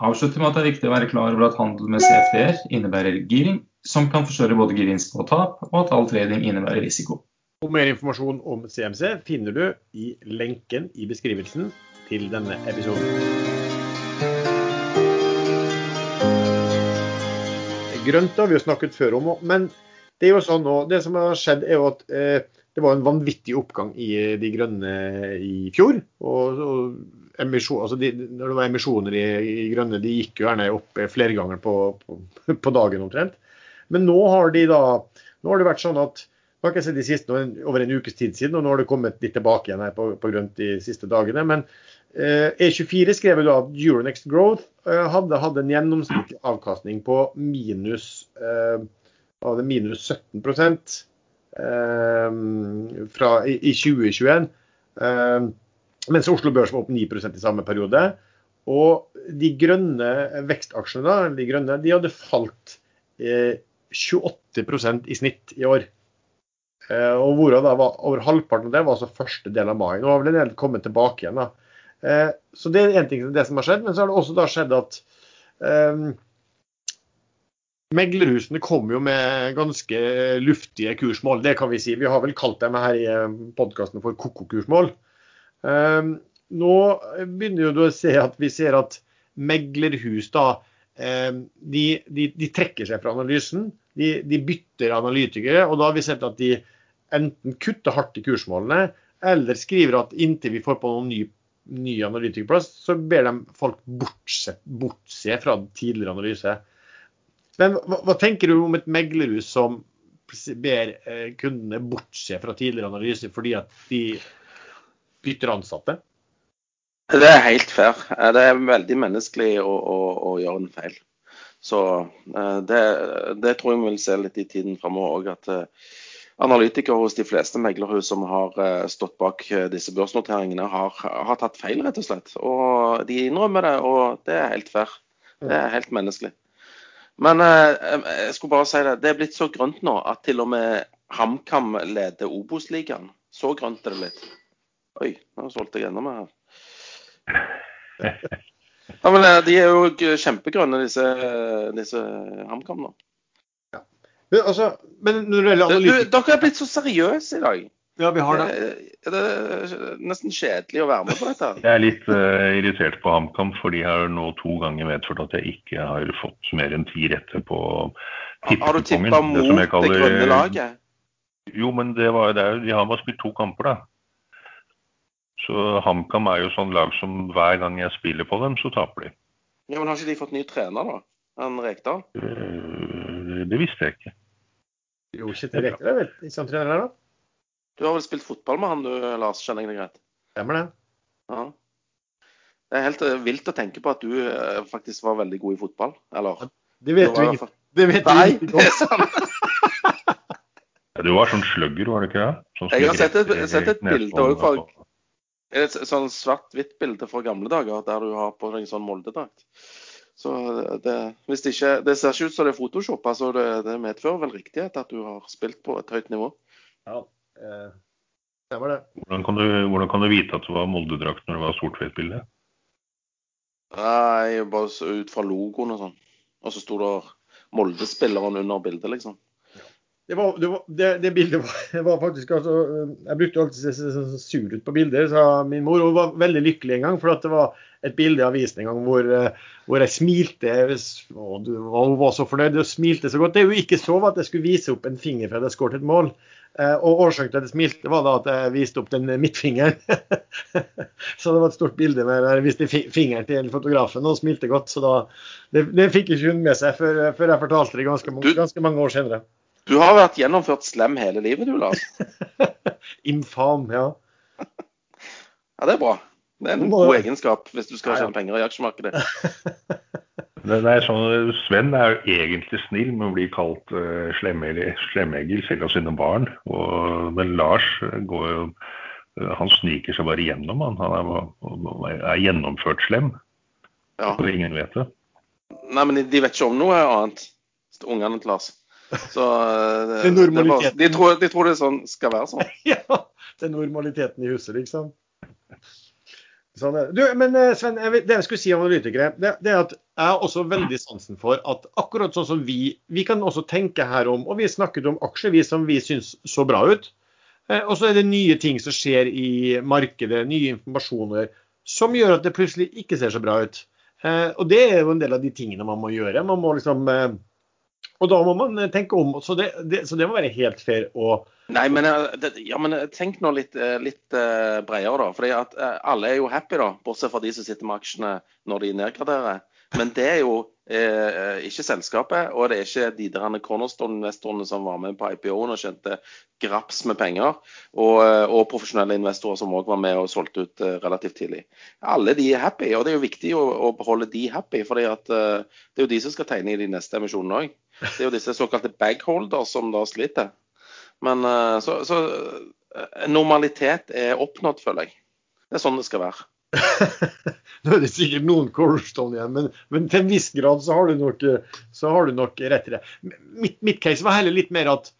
Avslutter med at det er viktig å være klar over at handel med CFD-er innebærer giring, som kan forstørre både gevinst og tap, og at all trading innebærer risiko. Og mer informasjon om CMC finner du i lenken i beskrivelsen til denne episoden. Grønt har vi jo snakket før om, men det er jo sånn nå, det som har skjedd er jo at eh, det var en vanvittig oppgang i de grønne i fjor. og, og emisjon, altså de, Når det var emisjoner i, i, grønne, de gikk jo gjerne opp flere ganger på, på, på dagen omtrent. Men nå har, de da, nå har det vært sånn at har ikke sett de siste over en ukes tid siden, og nå har det kommet litt tilbake igjen her på, på grønt de siste dagene. Men eh, E24 skrev da at Euronext Growth eh, hadde, hatt en gjennomsnittlig avkastning på minus, eh, minus 17 eh, fra, i, i 2021. Eh, Mens Oslo Børs var opp 9% i samme periode. Og de grønne vekstaksjene da, de grønne, de hadde falt eh, 28% i snitt i år. Eh, og hvorav da var over halvparten av det var altså første del av mai. Nå har vel en del kommet tilbake igjen. da. Eh, så det er en ting det som har skjedd. Men så har det også da skjedd at eh, meglerhusene kom jo med ganske luftige kursmål. Det kan vi si. Vi har vel kalt dem her i eh, podkasten for koko-kursmål. Eh, nå begynner du å se at vi ser at meglerhus da eh, de, de, de trekker seg fra analysen. De, de bytter analytikere. og da har vi sett at de enten kutter hardt i kursmålene, eller skriver at inntil vi får på noen ny, ny analytikerplass, så ber de folk bortse, bortse fra tidligere analyse. Men hva, hva, tenker du om et meglerhus som ber eh, kundene bortse fra tidligere analyse fordi at de bytter ansatte? Det er helt fair. Det er veldig menneskelig å, å, å gjøre en feil. Så eh, det, det, tror jeg vi vil se litt i tiden framover òg. At eh, analytikere hos de fleste meglerhus som har eh, stått bak eh, disse børsnoteringene, har, har, tatt feil, rett og slett. Og de innrømmer det, og det er helt fair. Det er helt menneskelig. Men eh, jeg skulle bare si det, det er blitt så grønt nå at til og med HamKam leder Obos-ligaen. Så grønt er det blitt. Oi, nå solgte jeg enda mer her. Ja, men De er jo kjempegrønne, disse, disse HamKam nå. Men, altså, men når det gjelder analytikere Dere er blitt så seriøse i dag. Ja, vi har det. Det er nesten kjedelig å være med på dette. Jeg er litt uh, irritert på HamKam, for de har nå to ganger medført at jeg ikke har fått mer enn ti rette på tippekongen. Har du tippa mot det, kaller... det grønne laget? Jo, men det var, det er, de har bare spilt to kamper, da. Så HamKam er jo sånn lag som hver gang jeg spiller på dem, så taper de. Ja, Men har ikke de fått ny trener, da? Enn Rekdal? Det, det visste jeg ikke. Jo, ikke til Rekdal, vel? Som trener der, da? Du har vel spilt fotball med han du, Lars, skjønner jeg det greit? Stemmer det. Ja. Det er helt eh, vilt å tenke på at du uh, faktisk var veldig god i fotball, eller? Det vet du ikke. Det vet Nei, det er sant. ja, du var sånn slugger, var det ikke det? Sånn jeg har sett et, sett et bilde òg fra et sånn svart-hvitt bilde fra gamle dager der du har på deg en sånn Molde-drakt. Så det, hvis det, ikke, det ser ikke ut som det er Photoshop. altså det, det, medfører vel riktighet at du har spilt på et høyt nivå. Ja, eh, var det. Hvordan kan, du, hvordan kan du vite at det var Molde-drakt når det var sort-hvitt-bilde? Nei, bare ut fra logoen og sånn. Og så sto det Molde-spilleren under bildet, liksom. Det, var, det, var, det, det, bildet var, var faktisk altså, Jeg brukte alltid å se sur ut på bilder, sa min mor. Hun var veldig lykkelig en gang, for at det var et bilde i avisen en gang hvor, hvor jeg smilte. Og hun var så fornøyd og smilte så godt. Det er jo ikke så at jeg skulle vise opp en finger før jeg jeg skåret et mål. Eh, og årsaken til at jeg smilte, var da at jeg viste opp den midtfingeren. så det var et stort bilde med jeg viste fingeren til fotografen og smilte godt. Så da, det, det fikk ikke hun med seg før, før jeg fortalte det ganske, ganske mange år senere. Du har vært gjennomført slem hele livet, du, Lars. Infam, ja. ja, det er bra. Det er en god egenskap hvis du skal tjene penger i aksjemarkedet. Nei, sånn, Sven er jo egentlig snill, men blir kalt uh, slemegger selv av sine barn. Og, men Lars går jo uh, Han sniker seg bare gjennom, han. Han er, er gjennomført slem. Ja. Og ingen vet det. Nei, men de, vet ikke om noe annet, ungene til Lars. Så det, det bare, de, tror, de, tror, det sånn, skal være sånn. ja. Det er normaliteten i huset, liksom. Sånn, du, men eh, Sven, jeg, det jeg skulle si om analytikere, det, det, er at jeg har også veldig sansen for at akkurat sånn som vi Vi kan også tenke her om, og vi snakket om aksjer vi som vi syns så bra ut. Eh, og så er det nye ting som skjer i markedet, nye informasjoner, som gjør at det plutselig ikke ser så bra ut. Eh, og det er jo en del av de tingene man må gjøre. Man må liksom eh, og da må man eh, tenke om. Så det, det, så det må være helt fair å Nei, men, det, ja, men eh, tenk nå litt, litt bredere, da. For alle er jo happy, da, bortsett fra de som sitter med aksjene når de nedgraderer. Men det er jo eh, ikke selskapet, og det er ikke de der cornerstone-investorene som var med på IPO-en og skjønte graps med penger, og, og profesjonelle investorer som òg var med og solgte ut eh, relativt tidlig. Alle de er happy, og det er jo viktig å, å beholde de happy, for eh, det er jo de som skal tegne i de neste emisjonene òg. Det er jo disse såkalte bagholder som da sliter. Men eh, så, så, eh, normalitet er oppnådd, føler jeg. Det er sånn det skal være. Nå er det sikkert noen cornerstone igjen, men, men, til en viss grad så har du nok, har du nok rett i det. Mitt, mitt, case var heller litt mer at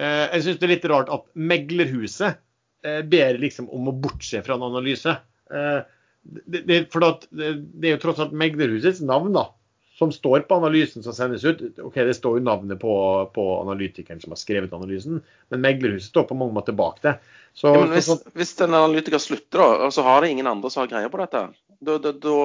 eh, jeg syns det er litt rart at meglerhuset eh, ber liksom om å bortse fra en analyse. Eh, det, det, for det, det, er jo tross alt meglerhusets navn da, som står på analysen som sendes ut. Ok, Det står jo navnet på, på analytikeren som har skrevet analysen, men meglerhuset står på mange måter bak det. Så, ja, hvis, så, hvis, en analytiker slutter, da, så har det ingen andre som har greie på dette? Da, da, da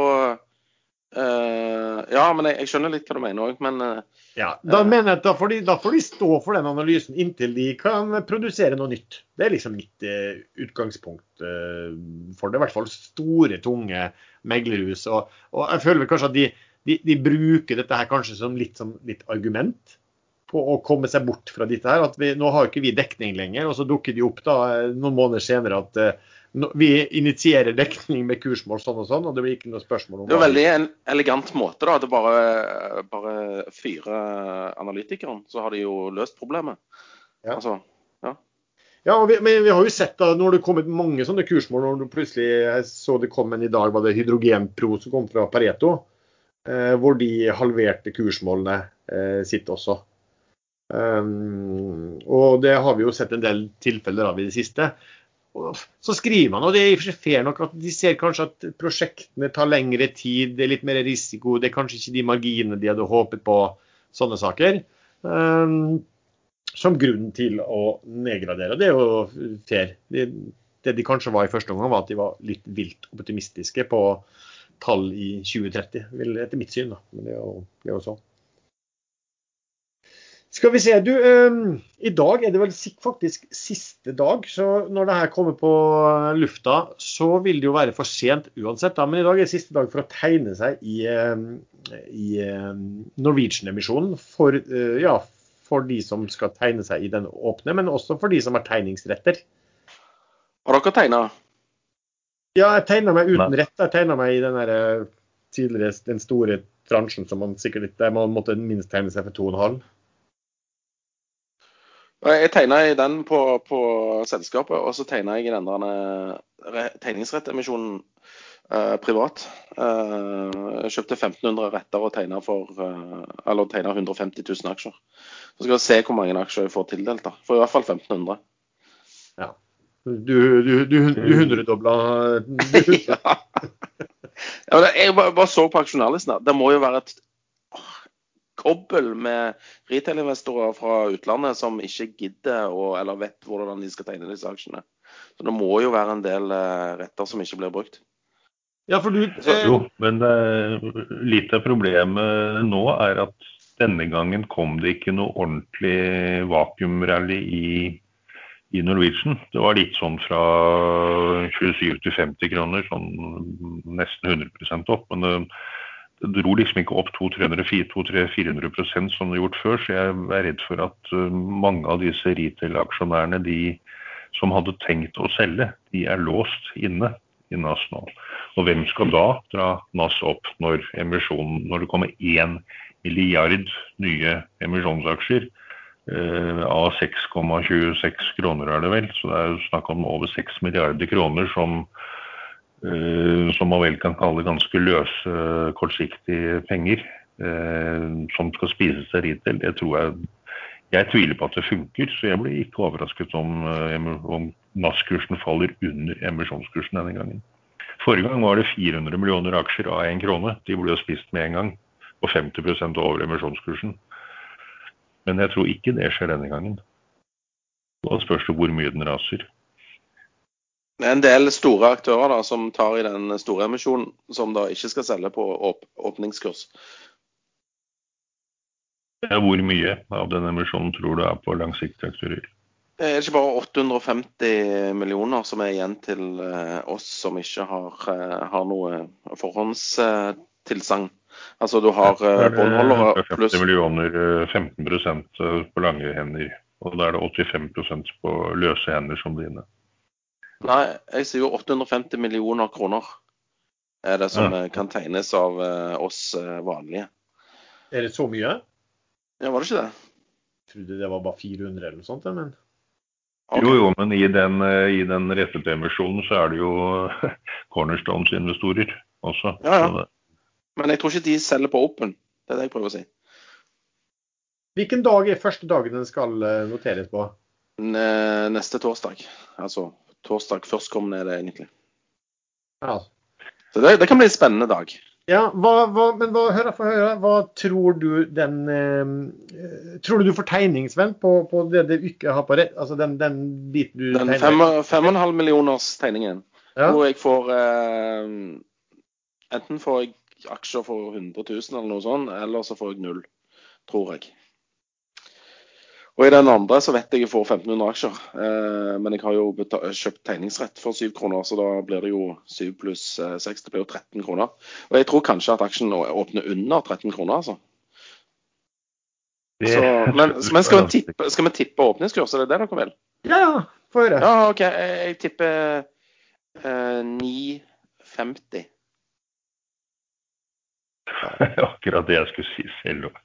uh, Ja, men jeg, jeg, skjønner litt hva du mener òg, men uh, Ja, da uh, mener jeg da får, de, da får, de, stå for den analysen inntil de kan produsere noe nytt. Det er liksom mitt utgangspunkt for det. I hvert fall store, tunge meglerhus. Og, og jeg føler vel kanskje at de de, de, bruker dette her kanskje som litt, som litt, argument på å komme seg bort fra dette her. At vi, nå har ikke vi dekning lenger, og så dukker de opp da noen måneder senere at uh, vi initierer dekning med kursmål sånn og sånn, og det blir ikke noe spørsmål om Det er jo veldig en elegant måte, da. At det bare, bare fyre analytikeren, så har de jo løst problemet. Ja. Altså, ja. Ja, vi, men vi har jo sett da, når det kommet mange sånne kursmål, når du plutselig jeg så det kom en i dag, var det Hydrogenpro som kom fra Pareto. Eh, hvor de halverte kursmålene eh, sitt også. Um, og det har vi jo sett en del tilfeller av i det siste. Så skriver man, og det er fair nok, at de ser kanskje at prosjektene tar lengre tid, det er litt mer risiko, det er kanskje ikke de marginene de hadde håpet på, sånne saker. Um, som grunn til å nedgradere. Det er jo fair. Det, det de kanskje var i første omgang, var at de var litt vilt optimistiske på tall i 2030, vil, etter mitt syn. da, Men det er jo, det er jo sånn. Skal vi se, du, eh, I dag er det vel faktisk siste dag. så Når det her kommer på lufta, så vil det jo være for sent uansett. da, Men i dag er det siste dag for å tegne seg i, um, i um, Norwegian-emisjonen. For, uh, ja, for de som skal tegne seg i den åpne, men også for de som har tegningsretter. Har dere tegna? Ja, jeg tegna meg uten rett. Jeg tegna meg i den der, eh, tidligere, den store transjen som man sikkert der man måtte minst tegne seg for 2,5. Jeg tegna i den på, på, selskapet, og så tegna jeg i den der tegningsrettemisjonen eh, privat. Eh, jeg kjøpte 1500 retter og tegna for eh, eller tegna 150 000 aksjer. Så skal vi se hvor mange aksjer jeg får tildelt. da. For i hvert fall 1500. Du, du, du, du hundredobla ja. ja jeg bare, bare, så på aksjonærlisten. Det må jo være et åh, kobbel med retail-investorer fra utlandet som ikke gidder å, eller vet hvordan de skal tegne disse aksjene. Så det må jo være en del uh, retter som ikke blir brukt. Ja, for du... Så, jo, men det litt av problemet nå er at denne gangen kom det ikke noe ordentlig vakuumrally i i Norwegian. Det var litt sånn fra 27 til 50 kroner, sånn nesten 100% opp. Men det, det, dro liksom ikke opp 200-400% som det gjort før. Så jeg er redd for at uh, mange av disse retail-aksjonærene, de som hadde tenkt å selge, de er låst inne i NAS nå. Og hvem skal da dra NAS opp når, når det kommer én milliard nye emisjonsaksjer? Eh, av 6,26 kroner, er det vel. Så det er jo snakk om over 6 milliarder kroner som, eh, som man vel kan kalle ganske løse, kortsiktige penger. Eh, som skal spises til retail. Det tror jeg Jeg tviler på at det funker, så jeg blir ikke overrasket om, om NAS-kursen faller under emisjonskursen denne gangen. Forrige gang var det 400 millioner aksjer av én krone. De ble jo spist med en gang. Og 50% over emisjonskursen. Men jeg tror ikke det skjer denne gangen. Da spørs det hvor mye den raser. Det er en del store aktører da, som tar i den store emisjonen, som da ikke skal selge på åp åpningskurs. Hvor mye av den emisjonen tror du er på langsiktige aktører? Det er ikke bare 850 millioner som er igjen til eh, oss som ikke har, eh, har noe forhåndstilsagn. Altså du har uh, båndholdere pluss 50 millioner, 15 eh, eh, på lange hender. Og da er det 85% på løse hender som dine. Nei, jeg sier jo 850 millioner kroner er det som ja. kan tegnes av oss vanlige. Er det så mye? Ja, var det ikke det? Jeg trodde det var bare 400 eller noe sånt. Men... Okay. Jo, jo, men i den, eh, i den så er det jo Cornerstones-investorer også. Ja, ja. Men jeg tror ikke de selger på Open. Det er det jeg prøver å si. Hvilken dag er første dagen den skal eh, noteres på? Neste torsdag. Altså torsdag førstkommende er det egentlig. Ja, Så det, det kan bli en spennende dag. ja hva, hva, men hva, hør, få høre. Hva tror du den eh, Tror du du får tegningsvenn på, på det du ikke har på rett? Altså den, den biten du Den tegner? Den fem og en halv millioners tegningen. Ja. Hvor jeg får eh, Enten får jeg aksjer for 100 000 eller noe sånt, eller så får jeg null. Tror jeg. Og i den andre så vet jeg jeg får 1500 aksjer. Eh, men jeg har jo kjøpt tegningsrett for 7 kroner, så da blir det jo 7 pluss eh, 6, det blir jo 13 kroner. Og jeg tror kanskje at aksjen åpner under 13 kroner, altså. det- Så, men, men skal, vi tippe, skal vi tippe åpningskurs, er det det dere vil? Ja, ja. Få høre. Ja, OK. Jeg, jeg tipper eh, 9,50. Akkurat det jeg skulle si selv òg.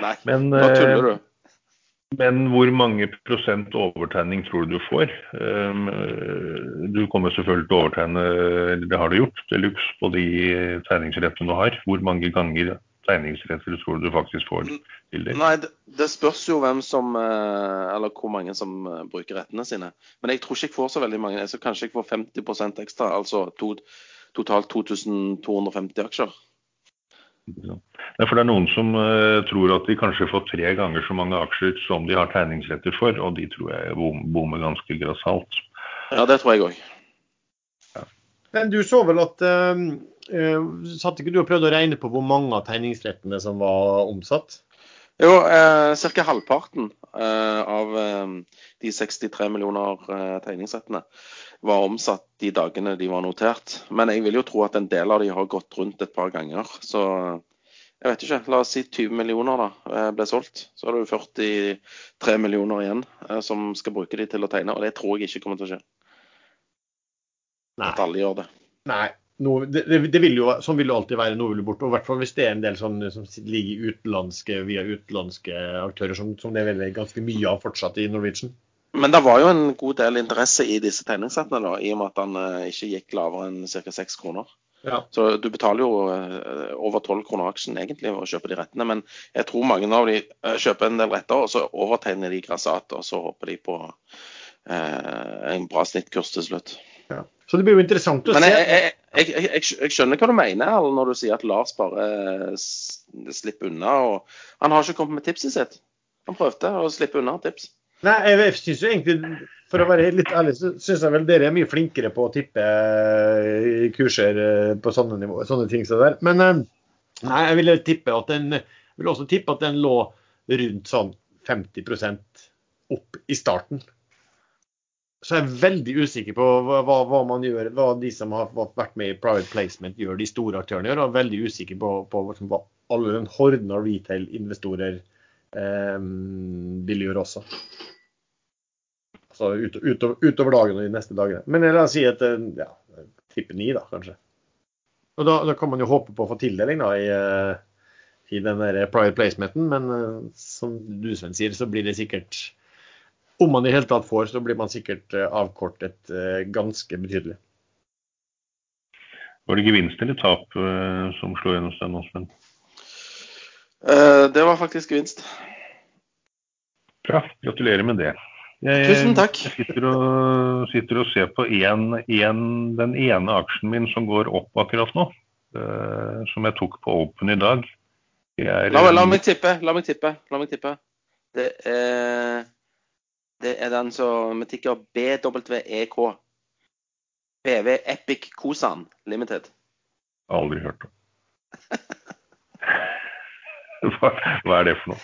Nei, Men, da tuller du. eh, men hvor mange prosent overtegning tror du du får? Um, Du kommer selvfølgelig til å overtegne, det har du gjort, deluxe på de tegningsrettene du har. Hvor mange ganger tegningsretter tror du du faktisk får til det? Nei, det, det spørs jo hvem som eh, Eller hvor mange som eh, bruker rettene sine. Men jeg tror ikke jeg får så veldig mange. Så kanskje jeg får 50% ekstra. Altså to, totalt 2250 aksjer. Nei, for Det er noen som uh, tror at de kanskje får tre ganger så mange aksjer som de har tegningsretter for, og de tror jeg bom, bommer ganske grassat. Ja, det tror jeg òg. Men du så vel at uh, eh, Satt ikke du og prøvde å regne på hvor mange av tegningsrettene som var omsatt? Jo, eh, ca. halvparten eh, av eh, de 63 millioner tegningsrettene var omsatt de dagene de var notert. Men jeg vil jo tro at en del av de har gått rundt et par ganger. Så jeg vet ikke. La oss si 20 millioner da, eh, ble solgt. Så har du 43 millioner igjen eh, som skal bruke de til å tegne. Og det tror jeg ikke kommer til å skje. Nei. At alle gjør det. Nei. Noe, det, det, det vil jo, sånn vil det alltid være. Noe vil bort. Og i hvert fall hvis det er en del sånne som ligger utenlandske, via utenlandske aktører, som, som det er veldig ganske mye av fortsatt i Norwegian. Men det var jo en god del interesse i disse tegningssettene, da, i og med at han eh, ikke gikk lavere enn ca. 6 kroner. Ja. Så du betaler jo eh, over 12 kroner aksjen egentlig for å kjøpe de rettene. Men jeg tror mange av de eh, kjøper en del retter, og så overtegner de grassat, og så håper de på eh, en bra snittkurs til slutt. Ja. Så det blir jo interessant å Men se. jeg, jeg, jeg, jeg, jeg, skjønner hva du mener når du sier at Lars bare eh, slipper unna. og Han har ikke kommet med tipset sitt. Han prøvde å slippe unna tips. Nei, jeg synes jo egentlig, for å være litt ærlig, så syns jeg vel dere er mye flinkere på å tippe eh, kurser eh, på sånne, nivå, sånne ting som det der. Men eh, nei, jeg ville tippe at den jeg vil også tippe at den lå rundt sånn 50% opp i starten. Så jeg er veldig usikker på hva, hva man gjør, hva de som har vært med i private placement gjør, de store aktørene gjør. Og er veldig usikker på, på liksom hva alle den horden av retail-investorer eh, vil gjøre også. Altså ut, utover, utover dagen og de neste dagene. Men la oss si at eh, ja, tipper ni, da, kanskje. Og da, da kan man jo håpe på å få tildeling da, i, eh, i den der private placementen, men eh, som du Sven sier, så blir det sikkert Om man i hele tatt får, så blir man sikkert avkortet ganske betydelig. Var det gevinst eller tap som slo gjennom hos deg nå, Sven? Eh, det var faktisk gevinst. Bra, gratulerer med det. Jeg, Tusen takk. Jeg sitter og, sitter og ser på en, en, den ene aksjen min som går opp akkurat nå. Uh, som jeg tok på Open i dag. Er, La, la meg tippe. La meg tippe. La meg tippe. Det er, det er den som tikker BWEK. BV Epic Kosan Limited. Aldri hørt om. hva, hva er det for noe?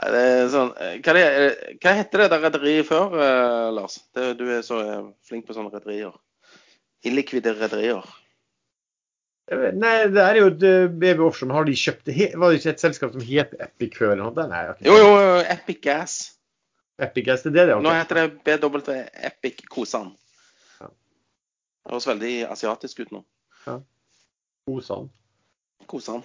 Sånn, eh, hva, det, er- hva heter det der rederiet før, eh, Lars? Det, du er så eh, flink på sånne rederier. Illikvide rederier. Nei, det er jo eh, BB Offshore, men har de kjøpt det? Var det ikke et selskap som het Epic før? eller noe? Nei, Jo, jo, Epic Gas. Epic Gas, det er det det er. Nå heter det BW Epic Kosan. Ja. Det høres veldig asiatisk ut nå. Kosan. Kosan.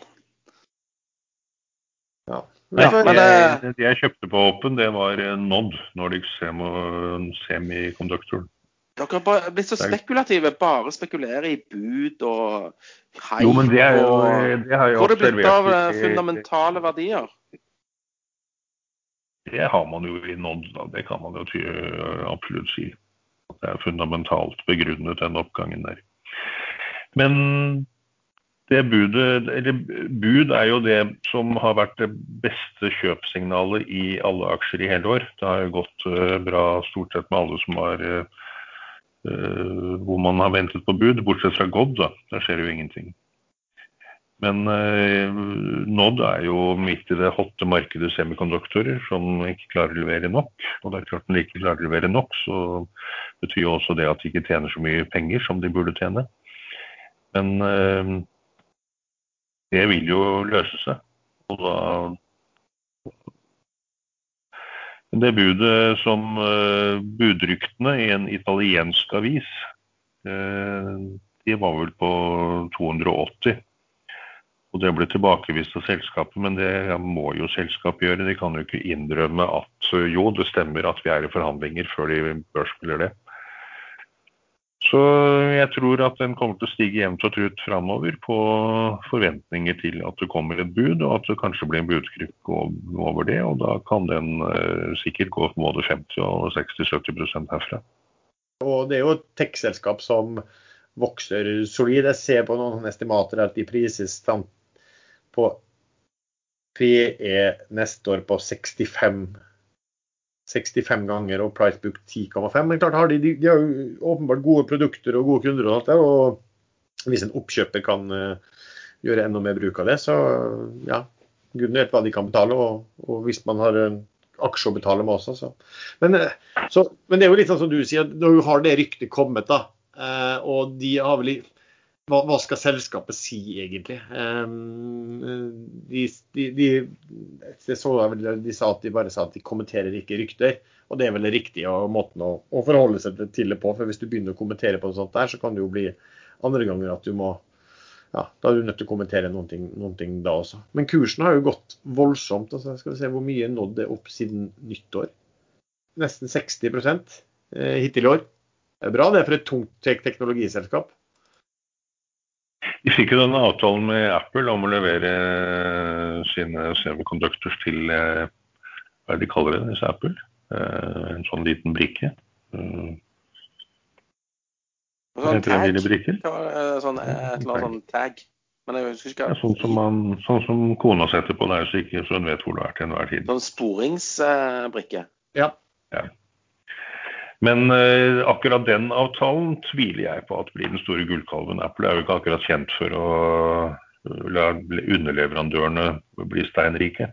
Ja. Nei, men det, det- jeg kjøpte på Åpen, det var eh, Nod, Nordic Semiconductor. Dere har blitt så spekulative. Bare spekulerer i bud og hype. Jo, men det er jo det har jeg Hvor er det blitt av eh, fundamentale verdier? Det har man jo i Nod, da. Det kan man jo ty absolutt si. Det er fundamentalt begrunnet, den oppgangen der. Men budet, bud er jo det som har vært det beste kjøpsignalet i alle aksjer i hele år. Det har jo gått eh, bra stort sett med alle som har eh, eh, hvor man har ventet på bud, bortsett fra Godd, da. Der skjer jo ingenting. Men Nod er jo midt i det hotte markedet semikonduktorer som ikke klarer å levere nok. Og det er klart når de ikke klarer å levere nok, så betyr jo også det at de ikke tjener så mye penger som de burde tjene. Men det vil jo løse seg. Og da det budet som uh, budryktene i en italiensk avis, uh, de var vel på 280. Og det ble tilbakevist av selskapet, men det må jo selskapet gjøre. De kan jo ikke innrømme at eh, jo, det stemmer at vi er i forhandlinger før de børsspiller det. Så jeg tror at den kommer til å stige jevnt og trutt framover på forventninger til at det kommer et bud, og at det kanskje blir en budkrykk over det. Og da kan den eh, sikkert gå både 50 og 60-70% herfra. Og det er jo et tech-selskap som vokser solid. Jeg ser på noen estimater at de prises på PE neste år på 65 65 ganger og pricebook 10,5. Men klart har de, de, har jo åpenbart gode produkter og gode kunder og alt det. Og hvis en oppkjøper kan eh, gjøre enda mer bruk av det, så ja, gudene vet hva de kan betale. Og, og hvis man har en aksje å betale med også, så. Men, eh, så. men det er jo litt sånn som du sier, nå har det ryktet kommet, da. eh, og de har vel hva, hva skal selskapet si, egentlig? Um, de, de, de, de sa at de bare sa at de kommenterer ikke rykter. Og det er vel det riktige måten å, å forholde seg til det på. For hvis du begynner å kommentere på noe sånt der, så kan det jo bli andre ganger at du må ja, Da er du nødt til å kommentere noen ting, noen ting da også. Men kursen har jo gått voldsomt. altså Skal vi se hvor mye nådd det opp siden nyttår. Nesten 60 eh, hittil i år. Det er bra det er for et tungt teknologiselskap. De fikk jo denne avtalen med Apple om å levere sine semiconductors til eh, Hva er det de kaller det, disse Apple? Eh, En sånn liten brikke. Eh, Hva Sånn tag. det? Sånn, et eller annet sånn tag. Men jeg husker ikke Ja, sånn, som man, sånn som kona setter på deg så, ikke, så hun vet hvor du er til enhver tid. Sånn sporingsbrikke. Ja. Men eh, akkurat den avtalen tviler jeg på at blir den store gullkalven. Apple er jo ikke akkurat kjent for å eh, la underleverandørene bli steinrike.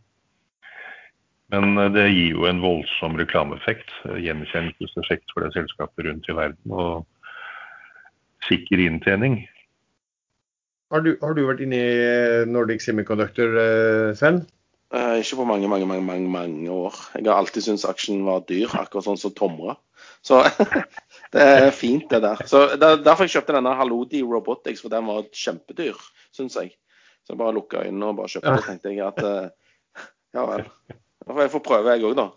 Men eh, det gir jo en voldsom reklameeffekt, gjenkjennelseseffekt for det selskapet rundt i verden. Og sikker inntjening. Har du, har du vært inne i Nordic Semiconductor, selv? Sven? Eh, ikke på mange, mange, mange, mange, mange år. Jeg har alltid syntes aksjen var dyr, akkurat sånn som Tomra. Så det er fint, det der. Så der, er Derfor jeg kjøpte denne Halodi Robotics, for den var kjempedyr, syns jeg. Så jeg bare lukka øynene og bare kjøpte det, tenkte jeg at eh, ja vel. Får jeg få prøve, jeg òg, da.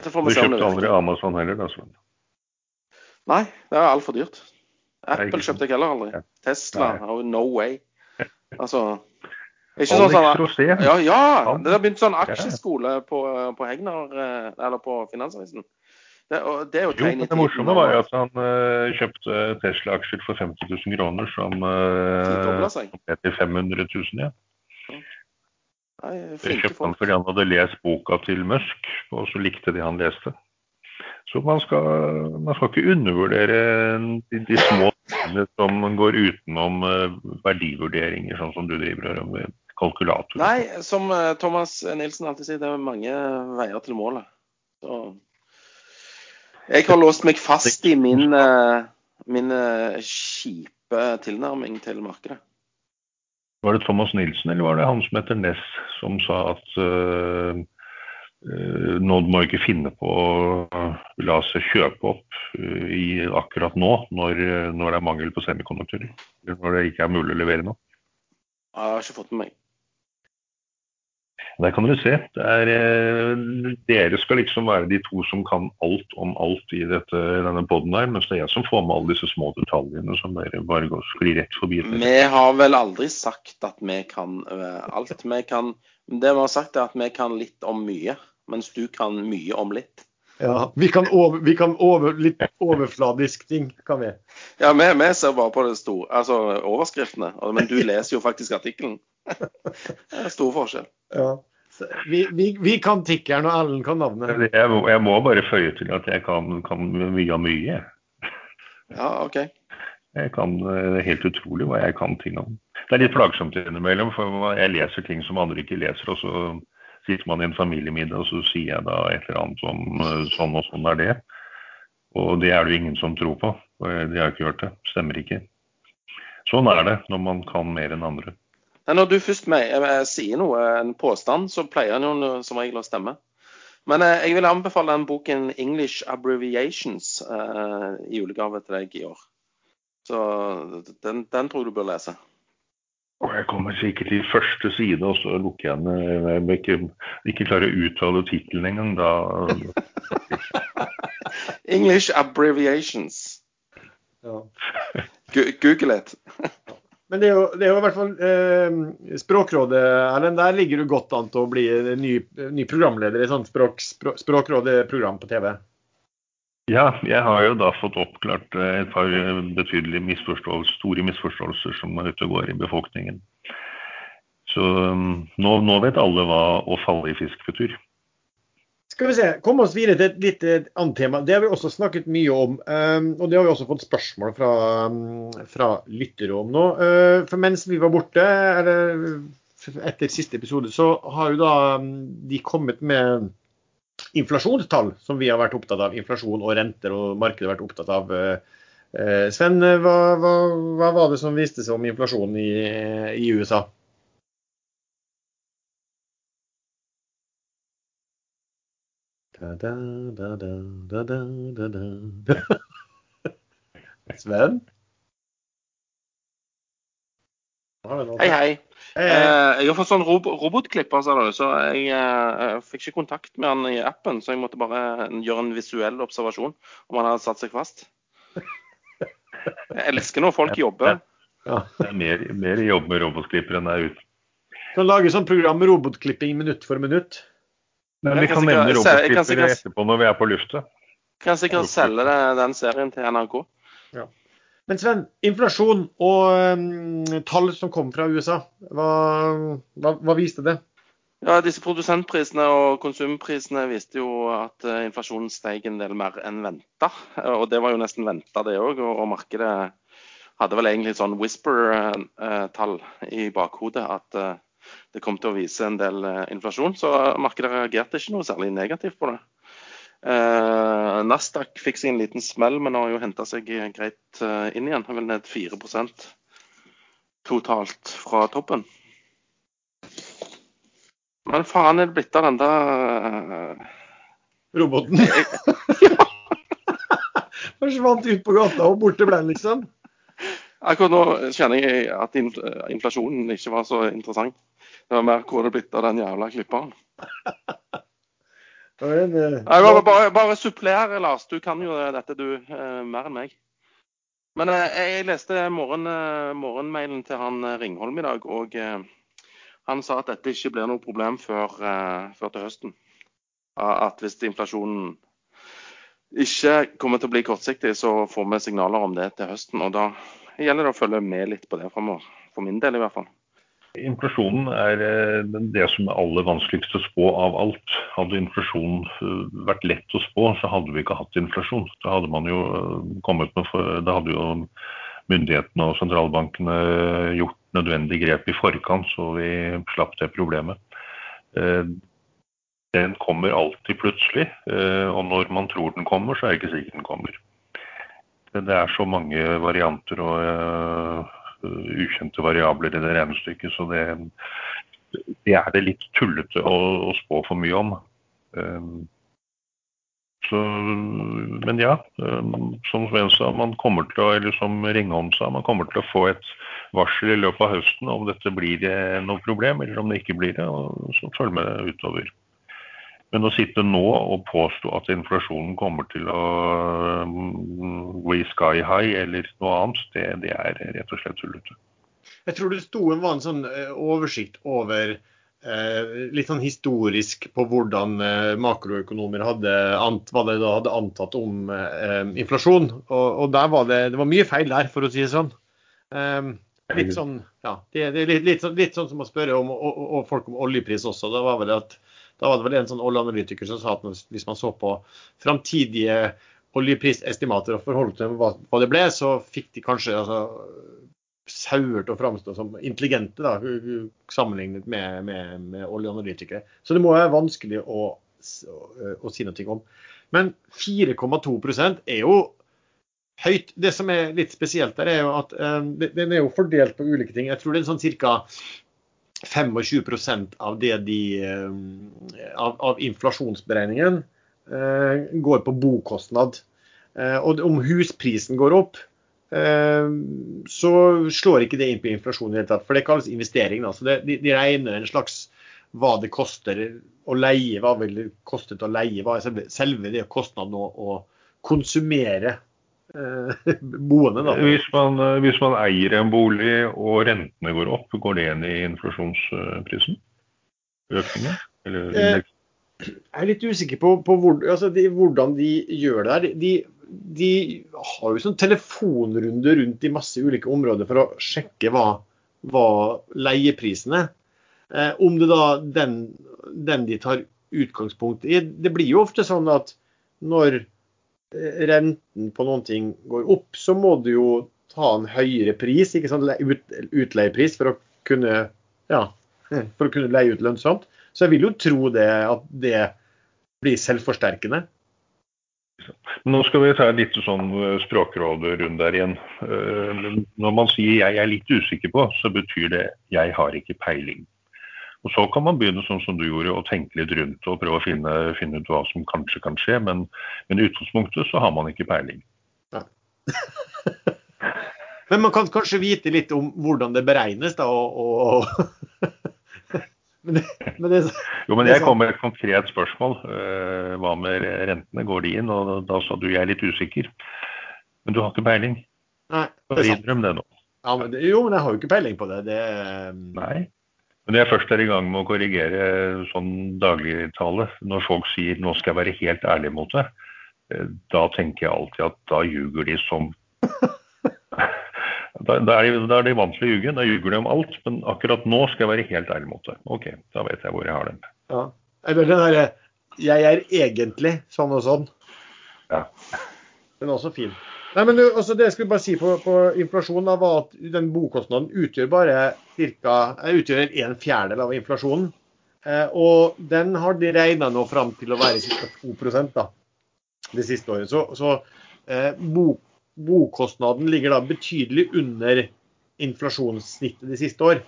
Så får Du kjøpte aldri. Amazon heller, da, Sven? Nei, det er altfor dyrt. Apple kjøpte jeg heller aldri. Tesla, oh, no way. Altså ikke sånn sånn Ja, ja! Det har begynt sånn aksjeskole på, på Hegnar, eh, eller på Finansavisen. Det, det er jo Jo, det morsomme var jo at han uh, kjøpte Tesla-aksjer for 50 000 kroner, som uh, ble til 500 000, ja. Nei, Det kjøpte kjøpte han fordi han hadde lest boka til Musk, og så likte de han leste. Så man skal, man skal ikke undervurdere de, de små tingene som går utenom uh, verdivurderinger, sånn som du driver og med kalkulator. Nei, som eh, Thomas Nilsen alltid sier, det er mange veier til målet. Så jeg har låst meg fast i min, eh, min eh, kjipe tilnærming til markedet. Var det Thomas Nilsen, eller var det han som heter Ness, som sa at uh, Nod må ikke finne på å la seg kjøpe opp uh, i akkurat nå, når, når det er mangel på semikonduktorer. Når det ikke er mulig å levere nå. Jeg har ikke fått med meg. Der kan dere se. Er, eh, dere skal liksom være de to som kan alt om alt i dette, denne poden her, mens det er jeg som får med alle disse små detaljene som dere bare går, sklir rett forbi. Vi har vel aldri sagt at vi kan uh, alt. Vi kan, det vi har sagt er at vi kan litt om mye, mens du kan mye om litt. Ja, vi kan, over, vi kan over, litt overfladisk ting, kan vi. Ja, vi, vi ser bare på det store, altså overskriftene. Men du leser jo faktisk artikkelen. Det er stor forskjell. Ja. Vi, vi, vi, kan tikkeren, og Ellen kan navnet. Jeg jeg må, bare føye til at jeg kan, kan mye av mye. Ja, OK. Jeg kan, Det er helt utrolig hva jeg kan ting om. Det er litt plagsomt innimellom, for jeg leser ting som andre ikke leser. og så sitter man i en familiemiddag, og så sier jeg da et eller annet om sånn og sånn er det. Og det er det jo ingen som tror på. De har ikke hørt det. Stemmer ikke. Sånn er det når man kan mer enn andre. Når du først med, jeg, sier noe, en påstand, så pleier den jo som regel å stemme. Men eh, jeg vil anbefale den boken 'English Abbreviations' eh, i julegave til deg i år. Så den, den tror jeg du bør lese. Og jeg kommer sikkert til første side, og så lukker jeg den. Jeg vil ikke, ikke klare å uttale tittelen engang. Da English Abbreviations. Ja. Google it. Men det er, jo, det er jo, i hvert fall eh, Språkrådet, Erlend. Der ligger du godt an til å bli ny, ny programleder i sånt språk, språk, Språkrådet-program på TV. Ja, jeg har jo da fått oppklart eh, et par betydelige misforståelser, store misforståelser som er ute og går i befolkningen. Så mm, nå, nå vet alle hva å falle i fisk betyr. Skal vi se, kom oss videre til et litt eh, annet tema. Det har vi også snakket mye om. Um, og det har vi også fått spørsmål fra, um, fra lyttere om nå. Uh, for mens vi var borte, eller etter siste episode, så har jo da um, de kommet med inflasjonstall som vi har vært opptatt av. Inflasjon og renter og markedet har vært opptatt av. Uh, Sven, hva, hva, hva, var det som viste seg om inflasjonen i, i USA? Da, da, da. Sven? Hei, hei. Eh, jeg har fått sånn rob robotklipper, sa du, så jeg jeg fikk ikke kontakt med han i appen. Så jeg måtte bare gjøre en visuell observasjon om han hadde satt seg fast. Jeg elsker når folk jobber. Ja. Det er mer, mer jobb med robotklippere enn det er ute. Kan lage sånn program med robotklipping minutt for minutt. Men vi kan, kan nevne robotklippere etterpå når vi er på lufta. Kan sikkert selge den serien til NRK. Ja. Men Sven, inflasjon og um, tall som kom fra USA, hva, hva, hva, viste det? Ja, Disse produsentprisene og konsumprisene viste jo at uh, inflasjonen steg en del mer enn venta. Og det var jo nesten venta, det òg. Og, og markedet hadde vel egentlig sånn whisper-tall uh, i bakhodet. at uh, det kom til å vise en del eh, inflasjon. Så markedet reagerte ikke noe særlig negativt på det. Eh, Nasdaq fikk seg en liten smell, men har jo henta seg greit eh, inn igjen. Har vel ned 4 totalt fra toppen. Men faen er det blitt av den der uh... Roboten? Forsvant ut på gata og borte ble den, liksom? Akkurat nå kjenner jeg at inflasjonen ikke var så interessant. Var mer hvor det blitt av den jævla klipperen. Jeg bare, bare, bare supplere, Lars. Du kan jo dette, du. Eh, mer enn meg. Men eh, jeg leste morgen, eh, morgenmailen til han Ringholm i dag, og han sa at dette ikke blir noe problem før, før til høsten. At hvis inflasjonen ikke kommer til å bli kortsiktig, så får vi signaler om det til høsten. Og da gjelder det å følge med litt på det framover. For min del i hvert fall. Inflasjonen er eh, det som er aller vanskeligst å spå av alt. Hadde inflasjon eh, vært lett å spå, så hadde vi ikke hatt inflasjon. Da hadde man jo eh, kommet med, da hadde jo myndighetene og sentralbankene gjort nødvendig grep i forkant, så vi slapp det problemet. Den kommer alltid plutselig, og når man tror den kommer, så er det ikke sikkert den kommer. Det er så mange varianter og ukjente variabler i det regnestykket. Så det, det er det litt tullete å, å, spå for mye om. Um, Så, men ja, som Sven sa, man kommer til å, eller som Ringholm sa, man kommer til å få et varsel i løpet av høsten om dette blir noe problem, eller om det ikke blir det. og Så følg med utover. Men å sitte nå og påstå at inflasjonen kommer til å gå i sky high eller noe annet, det, det er rett og slett tullete. Jeg tror det sto en, var sånn oversikt over eh, litt sånn historisk på hvordan eh, makroøkonomer hadde, ant, hva de da hadde antatt om eh, inflasjon. Og, og, der var det, det var mye feil der, for å si det sånn. litt sånn, ja, det, det er litt, litt, sånn, litt, sånn som å spørre om, og, og folk om oljepris også. Da var vel at da var det vel en sånn oljeanalytiker som sa at hvis man så på framtidige oljeprisestimater og forholdt til hva, hva det ble, så fikk de kanskje altså, sauer til å framstå som intelligente, da, sammenlignet med, med, med oljeanalytikere. Så det må være vanskelig å, å, å si noe om. Men 4,2% er jo høyt. Det som er litt spesielt der, er jo at um, den er jo fordelt på ulike ting. Jeg tror det er sånn ca. 25% av, det de, eh, av, av inflasjonsberegningen eh, går på bokostnad. Eh, og om husprisen går opp, så slår ikke det inn på inflasjonen i det hele tatt. For det kalles investering. Altså det, de, de, regner en slags hva det koster å leie, hva vil det koste å leie, hva er selve, selve det kostnaden å, å konsumere boende. Da. Hvis man, eh, hvis man, eier en bolig og rentene går opp, går det igjen i inflasjonsprisen? Økningen? Eller eh, Jeg er litt usikker på, på hvor, altså de, hvordan de gjør det her. De, de, har jo sånn telefonrunde rundt i masse ulike områder for å sjekke hva, hva leieprisen er. Eh, om det da den, den de tar utgangspunkt i Det blir jo ofte sånn at når renten på noen ting går opp, så må du jo ta en høyere pris, ikke sant, utleiepris, for å kunne, ja, for å kunne leie ut lønnsomt. Så jeg vil jo tro det at det blir selvforsterkende. Nå skal vi ta en litt sånn eh, språkråderunde der igjen. Eh, når man sier 'jeg er litt usikker på', så betyr det 'jeg har ikke peiling'. Og Så kan man begynne sånn som du gjorde, å tenke litt rundt og prøve å finne, finne ut hva som kanskje kan skje, men, men i utgangspunktet så har man ikke peiling. Men man kan kanskje vite litt om hvordan det beregnes, da? og, og men det, men det, jo, men jeg kom med et konkret spørsmål. Uh, hva med rentene? Går de inn? Og da sa du jeg er litt usikker. Men du har ikke peiling. Nei, det er sant. Innrøm det nå. Ja, men det, jo, men jeg har jo ikke peiling på det. det Nei. Men når jeg først er i gang med å korrigere sånn dagligtale, når folk sier 'nå skal jeg være helt ærlig mot deg', eh, da tenker jeg alltid at da ljuger de som da, da, er de, da, er de, vant til å ljuge. Da ljuger de om alt. Men akkurat nå skal jeg være helt ærlig mot deg. OK, da vet jeg hvor jeg har dem. Ja. Eller den derre 'jeg er egentlig sånn og sånn'. Ja. Den er også fin. Nei, men også altså, Det jeg skulle bare si på, på inflasjon, da, var at den bokostnaden utgjør bare cirka, eh, utgjør en fjerdedel av inflasjonen. Eh, og den har de regna nå fram til å være ca. 2% da, det siste året. Så, så eh, bok, bokostnaden ligger da betydelig under inflasjonssnittet de siste år.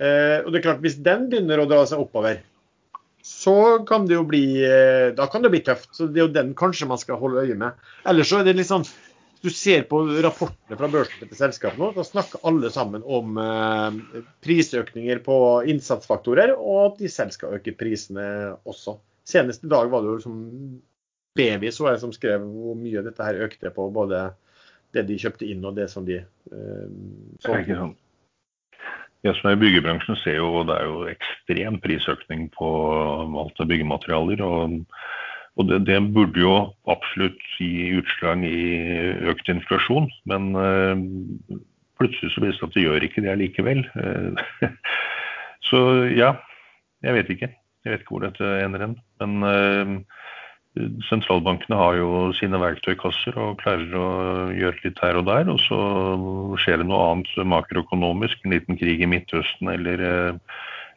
Eh, og det er klart, Hvis den begynner å dra seg oppover, så kan det jo bli, eh, da kan det bli tøft. Så Det er jo den kanskje man skal holde øye med. Ellers så er det litt sånn du ser på rapportene fra børsnoterte selskap nå, da snakker alle sammen om eh, prisøkninger på innsatsfaktorer, og at de selv skal øke prisene også. Senest i dag var det jo liksom Baby så jeg som skrev hvor mye dette her økte på både det de kjøpte inn og det som de eh, solgte. Jeg som er i byggebransjen ser jo det er jo ekstrem prisøkning på valgte byggematerialer. og og det, det, burde jo absolutt gi utslag i økt inflasjon, men uh, plutselig så viser det at det gjør ikke det likevel. Uh, så ja, jeg vet ikke. Jeg vet ikke hvor dette ender hen. Men uh, sentralbankene har jo sine verktøykasser og klarer å gjøre litt her og der. Og så skjer det noe annet makroøkonomisk, en liten krig i Midtøsten eller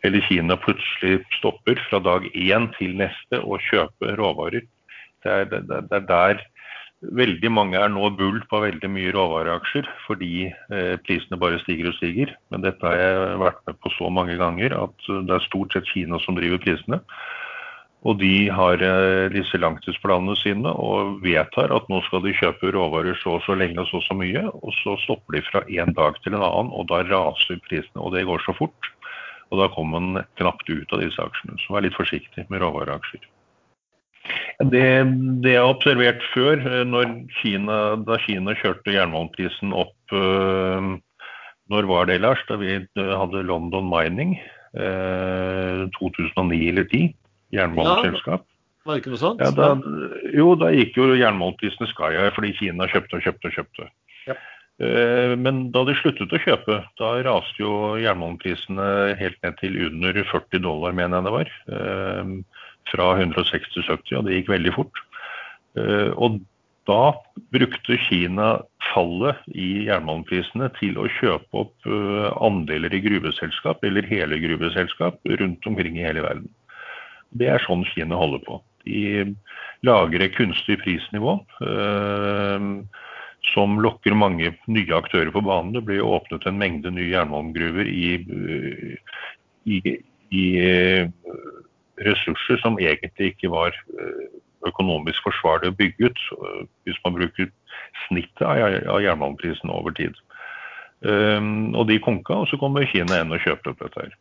eller Kina plutselig stopper fra dag én til neste å kjøpe råvarer. Det er, det, det er, der veldig mange er nå bull på veldig mye råvareaksjer fordi eh, prisene bare stiger og stiger. Men dette har jeg vært med på så mange ganger at det er stort sett Kina som driver prisene. Og de har eh, disse langtidsplanene sine og vedtar at nå skal de kjøpe råvarer så og så lenge og så og så mye. Og så stopper de fra en dag til en annen, og da raser prisene. Og det går så fort. Og da kom man knapt ut av disse aksjene. Så vær litt forsiktig med råvareaksjer. Det, det jeg har observert før, når Kina, da Kina kjørte jernmalmprisen opp Når var det, Lars? Da vi hadde London Mining. 2009 eller 2010 jernbaneselskap. Ja, var det ikke noe sånt? Ja, da, jo, da gikk jo jernmalmprisene sky high fordi Kina kjøpte og kjøpte og kjøpte. Ja. Eh, men da de sluttet å kjøpe, da raste jo jernmalmprisene helt ned til under 40 dollar, mener jeg det var. Eh, fra 160 til 70, og det gikk veldig fort. Eh, og da brukte Kina fallet i jernmalmprisene til å kjøpe opp andeler i gruveselskap, eller hele gruveselskap, rundt omkring i hele verden. Det er sånn Kina holder på. De lager et kunstig prisnivå eh, som lokker mange nye aktører på banen. Det blir åpnet en mengde nye jernmalmgruver i, i, i eh, ressurser som egentlig ikke var eh, økonomisk forsvarlig å bygge ut, hvis man bruker snittet av jernmalmprisen over tid. Og de konka, og så kommer Kina inn og kjøper opp dette her.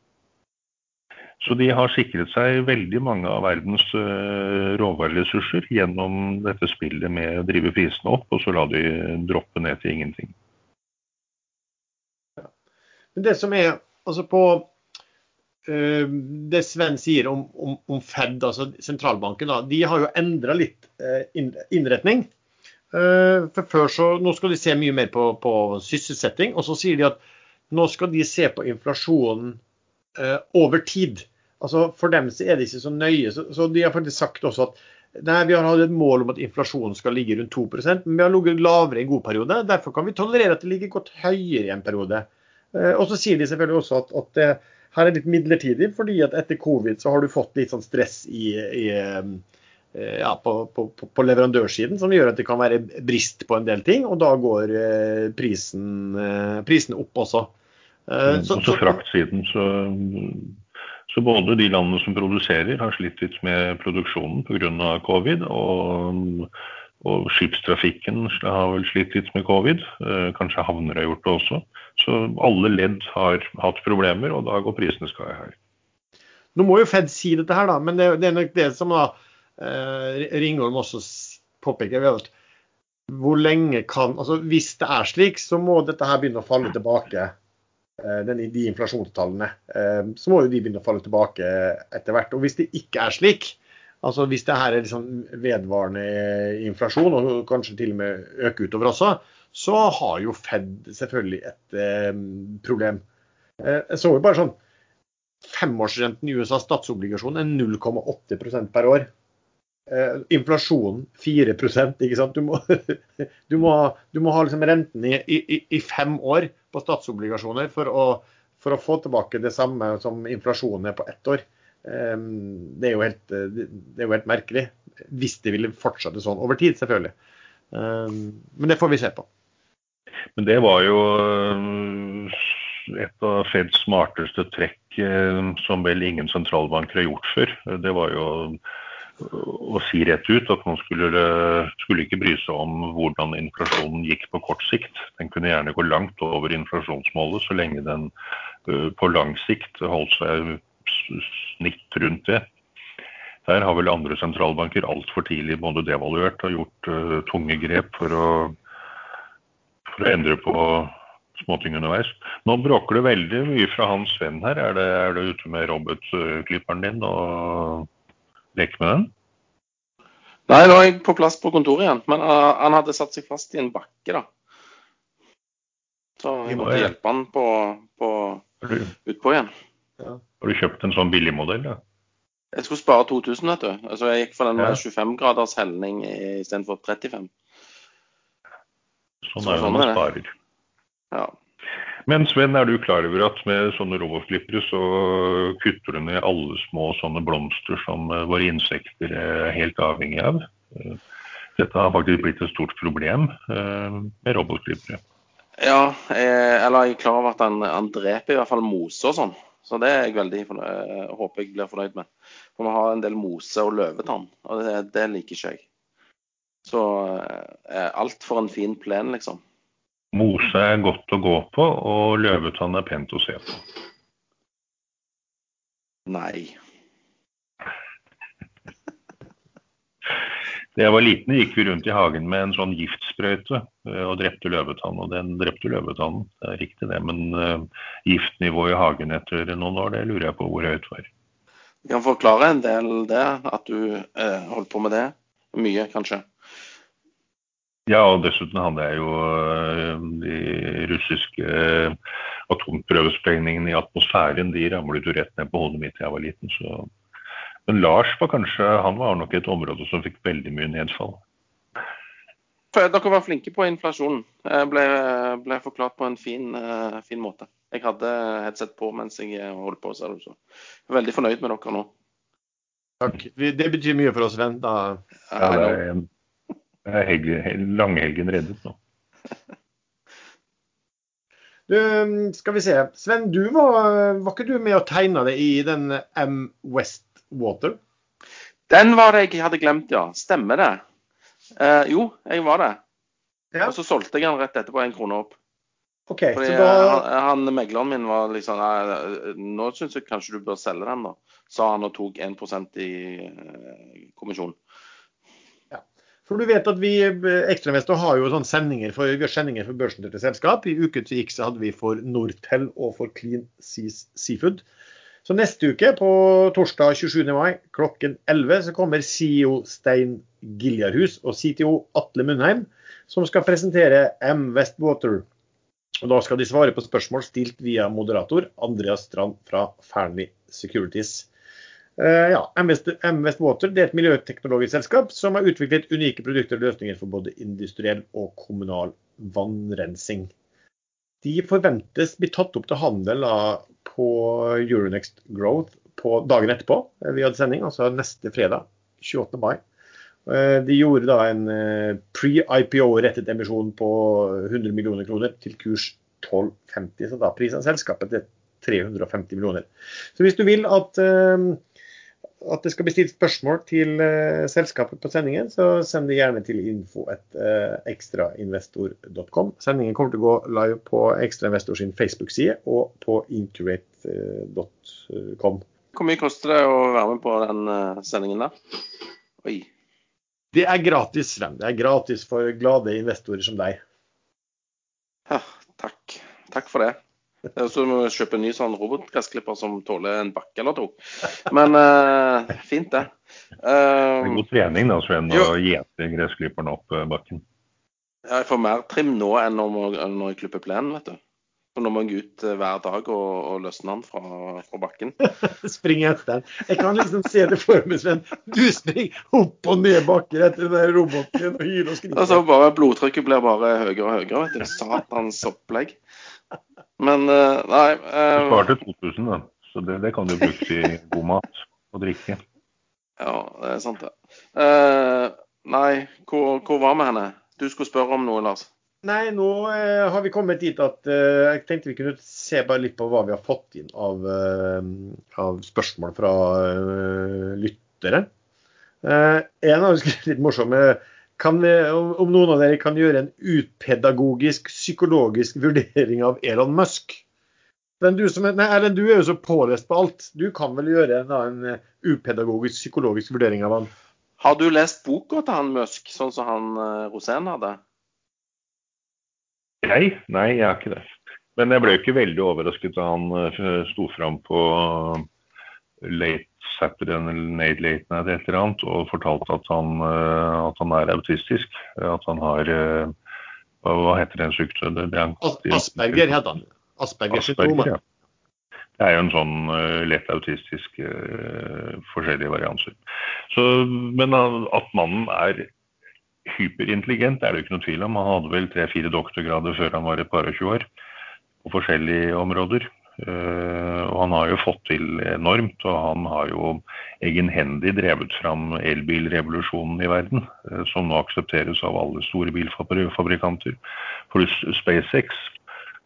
Så de har sikret seg veldig mange av verdens uh, råvareressurser gjennom dette spillet med å drive prisene opp, og så la de droppe ned til ingenting. Ja. Men det som er altså på uh, det Sven sier om, om, om, Fed, altså sentralbanken, da, de har jo endra litt uh, innretning. For før så, Nå skal de se mye mer på, på sysselsetting, og så sier de at nå skal de se på inflasjonen over tid. Altså For dem så er det ikke så nøye. Så, så de har faktisk sagt også at nei, vi har hatt et mål om at inflasjonen skal ligge rundt 2% men vi har ligget lavere i en god periode. Derfor kan vi tolerere at det ligger godt høyere i en periode. Eh, og så sier de selvfølgelig også at, at det her er litt midlertidig, fordi at etter covid så har du fått litt sånn stress i, i eh, ja, på, på, på, leverandørsiden, som gjør at det kan være brist på en del ting. Og da går eh, prisen, prisen opp også. Eh, så, også fraktsiden så så både de landene som produserer, har slitt litt med produksjonen pga. covid. Og, og skipstrafikken har vel slitt litt med covid. Eh, kanskje havner har gjort det også. Så alle ledd har hatt problemer, og da går prisene sky her. Nå må jo Fed si dette her, da, men det, det er nok det som da eh, Ringholm også påpeker. hvor lenge kan, altså Hvis det er slik, så må dette her begynne å falle tilbake de inflasjonstallene, eh, så må jo de begynne å falle tilbake etter hvert. Og hvis det ikke er slik, altså hvis det her er liksom vedvarende inflasjon, og kanskje til og med øker utover også, så har jo Fed selvfølgelig et eh, problem. Eh, jeg så jo bare sånn Femårsrenten i USA statsobligasjon er 0,8% per år. Eh, inflasjonen 4 ikke sant? Du må, du må, du må ha liksom renten i, i, i, fem år på statsobligasjoner for å, for å, få tilbake det samme som inflasjonen er på ett år. Eh, det, er helt, det er jo helt merkelig. Hvis det ville fortsette sånn over tid, selvfølgelig. Eh, men det får vi se på. Men det var jo et av Feds smarteste trekk som vel ingen sentralbanker har gjort før. Det var jo å si rett ut at man skulle, skulle, ikke bry seg om hvordan inflasjonen gikk på kort sikt. Den kunne gjerne gå langt over inflasjonsmålet så lenge den på lang sikt holdt seg snitt rundt det. Der har vel andre sentralbanker altfor tidlig både devaluert og gjort uh, tunge grep for å, for å endre på småting underveis. Nå bråker det veldig mye fra Hans venn her. Er det ute med robotklipperen din? og leke med den? Nei, nå er jeg på plass på kontoret igjen. Men uh, han hadde satt seg fast i en bakke, da. Så jeg måtte hjelpe han på, på utpå igjen. Ja. Har du kjøpt en sånn billigmodell, da? Jeg skulle spare 2000, vet du. Altså, jeg gikk for den med ja. 25 graders helning istedenfor 35. Sånn er det når man sparer. Ja. Men Sven, er du klar over at med sånne robotklippere så kutter du ned alle små sånne blomster som eh, våre insekter er helt avhengig av? Eh, dette har faktisk blitt et stort problem eh, med robotklippere. Ja, eller jeg er klar over at han, han dreper i hvert fall mose og sånn. Så det er jeg veldig fornøyd, håper jeg blir fornøyd med. For vi har en del mose og løvetann, og det, det liker ikke jeg. Så eh, alt for en fin plen, liksom. Mose er godt å gå på, og løvetann er pent å se på. Nei. Da jeg var liten, gikk vi rundt i hagen med en sånn giftsprøyte eh, og drepte løvetann. Og den drepte løvetannen, det er riktig det. Men uh, giftnivået i hagen etter noen år, det lurer jeg på hvor høyt var. Du kan forklare en del det, at du uh, holdt på med det? Mye, kanskje? Ja, og dessuten hadde jeg jo uh, de russiske atomprøvesprengningene i atmosfæren. De ramlet jo rett ned på hodet mitt da jeg var liten. så men Lars var kanskje, han var nok et område som fikk veldig mye nedfall. Dere var flinke på inflasjonen. Jeg ble, ble forklart på en fin, uh, fin, måte. Jeg hadde headset på mens jeg holdt på. Så jeg er veldig fornøyd med dere nå. Takk. Det betyr mye for oss, venn. Da... Ja, det er langhelgen reddet nå. Du, skal vi se. Sven, du var, var ikke du med og tegna det i den M Westwater? Den var det jeg hadde glemt, ja. Stemmer det. Eh, jo, jeg var det. Ja. Og så solgte jeg den rett etterpå en krone opp. Okay, Fordi da... han, han, Megleren min var liksom Nå syns jeg kanskje du bør selge den, da. Sa han og tok 1% i eh, kommisjon. For du vet at vi eh, Ekstrainvestor har jo sånne sendinger for, vi har sendinger for børsnoterte selskap. I uken som gikk så hadde vi for Nortel og for Clean Seas Seafood. Så neste uke, på torsdag 27. mai klokken 11, så kommer CEO Stein Giljarhus og CTO Atle Mundheim, som skal presentere M Westwater. Og Da skal de svare på spørsmål stilt via moderator Andreas Strand fra Fearnley Securities. Uh, ja, Water det er et miljøteknologisk selskap som har utviklet unike produkter og løsninger for både industriell og kommunal vannrensing. De forventes bli tatt opp til handel på Euronext Growth på dagen etterpå eh, vi hadde sending, altså neste fredag 28. mai. Eh, de gjorde da en pre-IPO-rettet emisjon på 100 millioner kroner til kurs 12,50. Så da prisen av selskapet til 350 millioner. Så hvis du vil at at det skal bli stilt spørsmål til uh, selskapet på sendingen, så send det gjerne til info.ekstrainvestor.com. Uh, sendingen kommer til å gå live på Ekstrainvestor sin Facebook-side og på inturate.com. Hvor mye koster det å være med på den uh, sendingen der? Oi. Det er gratis, Sven. Det er gratis for glade investorer som deg. Ja, takk. Takk for det. Så må vi kjøpe en ny sånn robotgressklipper som tåler en bakke eller to. Men uh, fint, det. Uh, det er god trening da, Sven, å gjete gressklipperen opp uh, bakken. Ja, jeg får mer trim nå enn når, når jeg klipper plenen, vet du. For nå må jeg ut hver dag og, og løsne den fra, fra bakken. Springe etter den. Jeg kan liksom se det for meg, Sven. Du springer opp og ned bakker etter den roboten og hyler og skriker. Altså, bare Blodtrykket blir bare høyere og høyere. vet du. Satans opplegg. Men uh, nei uh, Du sparte 2000, da. Så det, det kan du bruke til god mat og drikke. Ja, det er sant, det. Uh, nei, hvor, hvor var vi henne? Du skulle spørre om noe, Lars? Nei, nå eh, har vi kommet dit at eh, jeg tenkte vi kunne se bare litt på hva vi har fått inn av, eh, av spørsmål fra lyttere. en av dem skrev litt morsom. Kan vi, om noen av dere kan gjøre en utpedagogisk, psykologisk vurdering av Elon Musk. Men du, er, nei, Erlend, du er jo så pålest på alt. Du kan vel gjøre en, en upedagogisk, psykologisk vurdering av han? Har du lest boka til han Musk, sånn som han Rosén hadde? Jeg? Nei, jeg har ikke det. Men jeg ble jo ikke veldig overrasket da han uh, sto fram på Late Saturday Night Late eller et eller annet og fortalte at han, uh, at han er autistisk. At han har uh, hva, heter den sykdommen? Asperger heter han. Asperger, Asperger Ja. Det er jo en sånn lett autistisk forskjellige varianter. Så, men at mannen er hyperintelligent, er det jo ikke noe tvil om. Han hadde vel tre-fire doktorgrader før han var et par og tjue år på forskjellige områder. Uh, og han har jo fått til enormt, og han har jo egenhendig drevet fram elbilrevolusjonen i verden, uh, som nå aksepteres av alle store bilfabrikanter. Pluss SpaceX,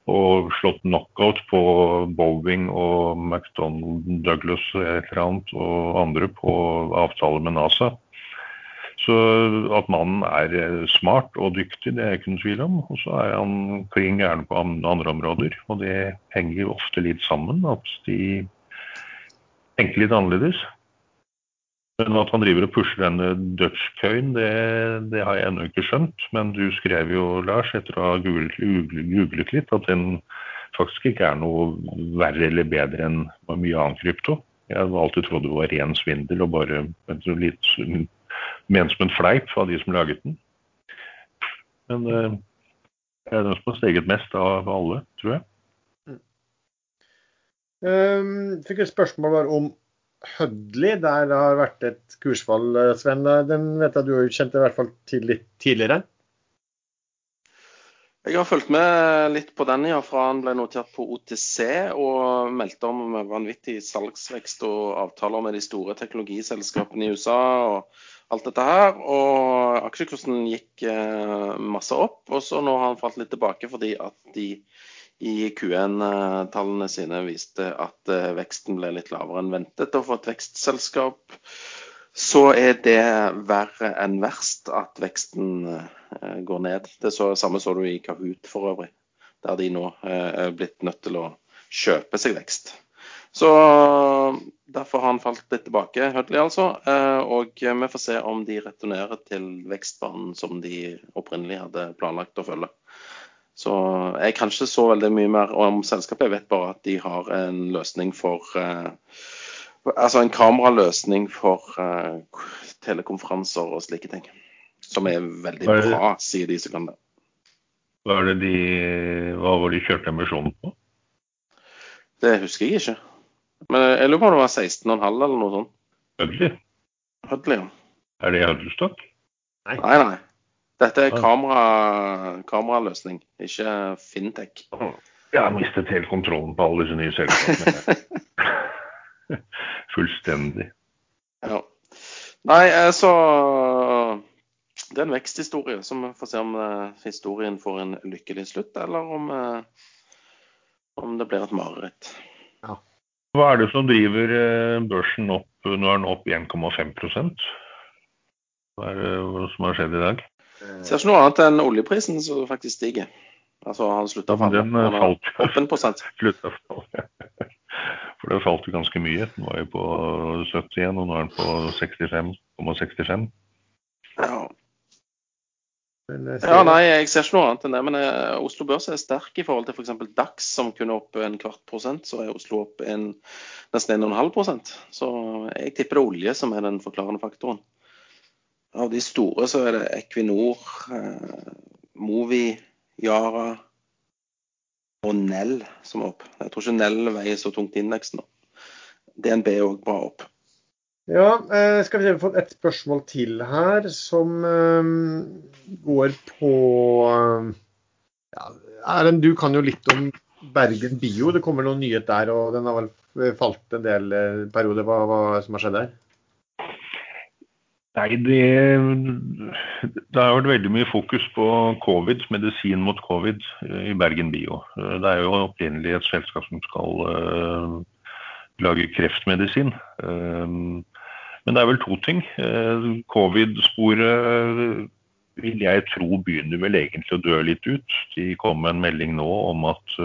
og slått knockout på Boeing og McDonald Douglas et eller annet, og andre på avtaler med NASA. Så at mannen er eh, smart og dyktig, det er ikke noen tvil om. Og så er han klin gæren på andre områder. Og det henger jo ofte litt sammen, at de tenker litt annerledes. Men at han driver og pusher denne dutch-køyen, det, det, har jeg ennå ikke skjønt. Men du skrev jo, Lars, etter å ha googlet, googlet litt, at den faktisk ikke er noe verre eller bedre enn mye annen krypto. Jeg har alltid trodd det var ren svindel og bare litt ment som en fleip av de som laget den. Men eh, det er den som har steget mest av alle, tror jeg. Mm. Um, fikk et spørsmål om Hødli. der det har vært et kursfall, eh, Sven. Den vet jeg du har kjent i hvert fall til litt tidligere? Jeg har fulgt med litt på den ja, fra han ble notert på OTC og meldte om vanvittig salgsvekst og avtaler med de store teknologiselskapene i USA og alt dette her. Og aksjekursen gikk eh, masse opp, og så nå har han falt litt tilbake fordi at de i Q1-tallene sine viste at eh, veksten ble litt lavere enn ventet. Og for et vekstselskap så er det verre enn verst at veksten eh, går ned. Det så, samme så du i Kahoot for øvrig, der de nå er blitt nødt til å kjøpe seg vekst. Så Derfor har han falt litt tilbake, Hudley altså. Og vi får se om de returnerer til vekstbanen som de opprinnelig hadde planlagt å følge. Så jeg kan ikke så veldig mye mer om selskapet. Jeg vet bare at de har en løsning for eh, Altså en kameraløsning for eh, telekonferanser og slike ting. Som er veldig er bra, sier de som kan det. Hva, det de, hva var de kjørte emisjonen på? Det husker jeg ikke. Men jeg lurer på om det var 16,5 eller noe sånt. Hudley? Hudley, ja. Er det Huddlestock? Nei. nei, nei. Dette er kamera, kameraløsning, ikke fintech. Jeg har mistet helt kontrollen på alle disse nye selskapene. Fullstendig. Ja. Nei, så Det er en veksthistorie. Så vi får se om uh, historien får en lykkelig slutt, eller om, uh, om det blir et mareritt. Hva er det som driver uh, børsen opp? Nå er den opp 1,5 Hva er det som har skjedd i dag? Ser ikke noe annet enn oljeprisen som faktisk stiger. Altså han slutta å falle. Den eh, falt. Opp en prosent. Slutta å falle. For det falt jo ganske mye. Den var jo på 70 igjen, og nå er den på 65,65. 65. Ja. Ja, nei, jeg ser ikke noe annet enn det. Men eh, Oslo Børs er sterk i forhold til f.eks. For DAX, som kunne opp en kvart prosent. Så er Oslo opp en, nesten 1,5 prosent. Så jeg tipper det er olje som er den forklarende faktoren. Av de store så er det Equinor, eh, Movi, Yara og Nell som er opp. Jeg tror ikke Nell veier så tungt i indeksen. DNB er òg bra opp. Ja, eh, skal vi se, vi har fått et spørsmål til her som eh, går på eh, ja, Erlend, du kan jo litt om Bergen Bio. Det kommer noen nyhet der, og den har vel falt en del perioder. Hva, hva som har skjedd der? Nei, det, det, har vært veldig mye fokus på covid, medisin mot covid i Bergen Bio. Det er jo opprinnelig et selskap som skal lage kreftmedisin. Uh, men det er vel to ting. Uh, Covid-sporet vil jeg tro begynner vel egentlig å dø litt ut. De kom med en melding nå om at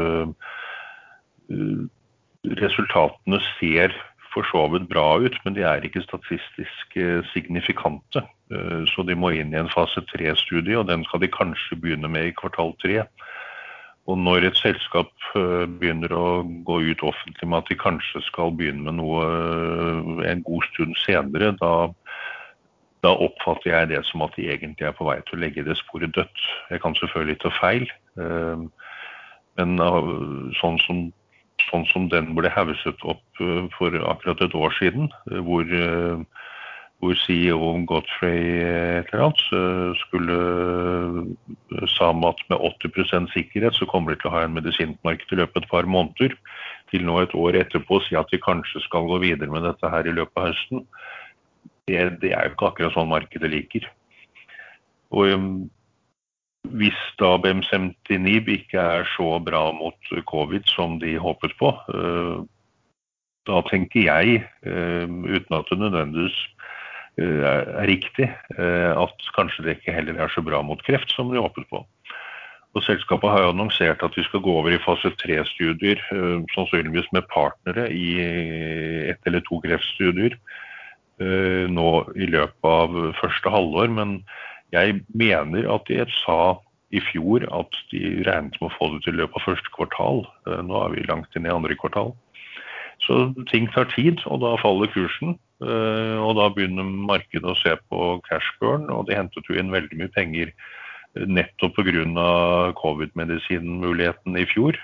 resultatene ser for så vidt bra ut, men de er ikke statistisk eh, signifikante. Eh, så de må inn i en fase tre-studie, og den skal de kanskje begynne med i kvartal tre. Og når et selskap eh, begynner å gå ut offentlig med at de kanskje skal begynne med noe en god stund senere, da, da oppfatter jeg det som at de egentlig er på vei til å legge det sporet dødt. Jeg kan selvfølgelig ta feil, men sånn som sånn som den ble hauset opp eh, for akkurat et år siden, eh, hvor, eh, hvor CEO Godfrey et eller annet skulle sa at med 80% sikkerhet så kommer de til å ha en medisinmarked i løpet av et par måneder, til nå et år etterpå å si at de kanskje skal gå videre med dette her i løpet av høsten. Det, det er jo ikke akkurat sånn markedet liker. Og hvis da BM79 ikke er så bra mot covid som de håpet på, da tenker jeg, uten at det nødvendigvis er riktig, at kanskje det ikke heller er så bra mot kreft som de håpet på. Og Selskapet har jo annonsert at vi skal gå over i fase tre-studier, sannsynligvis med partnere i ett eller to kreftstudier nå i løpet av første halvår. Men jeg mener at de sa i fjor at de regnet med å få det til i løpet av første kvartal. Nå er vi langt inn i andre kvartal. Så ting tar tid, og da faller kursen. Og da begynner markedet å se på cash burn, og de hentet jo inn veldig mye penger nettopp pga. covid-medisinmuligheten i fjor.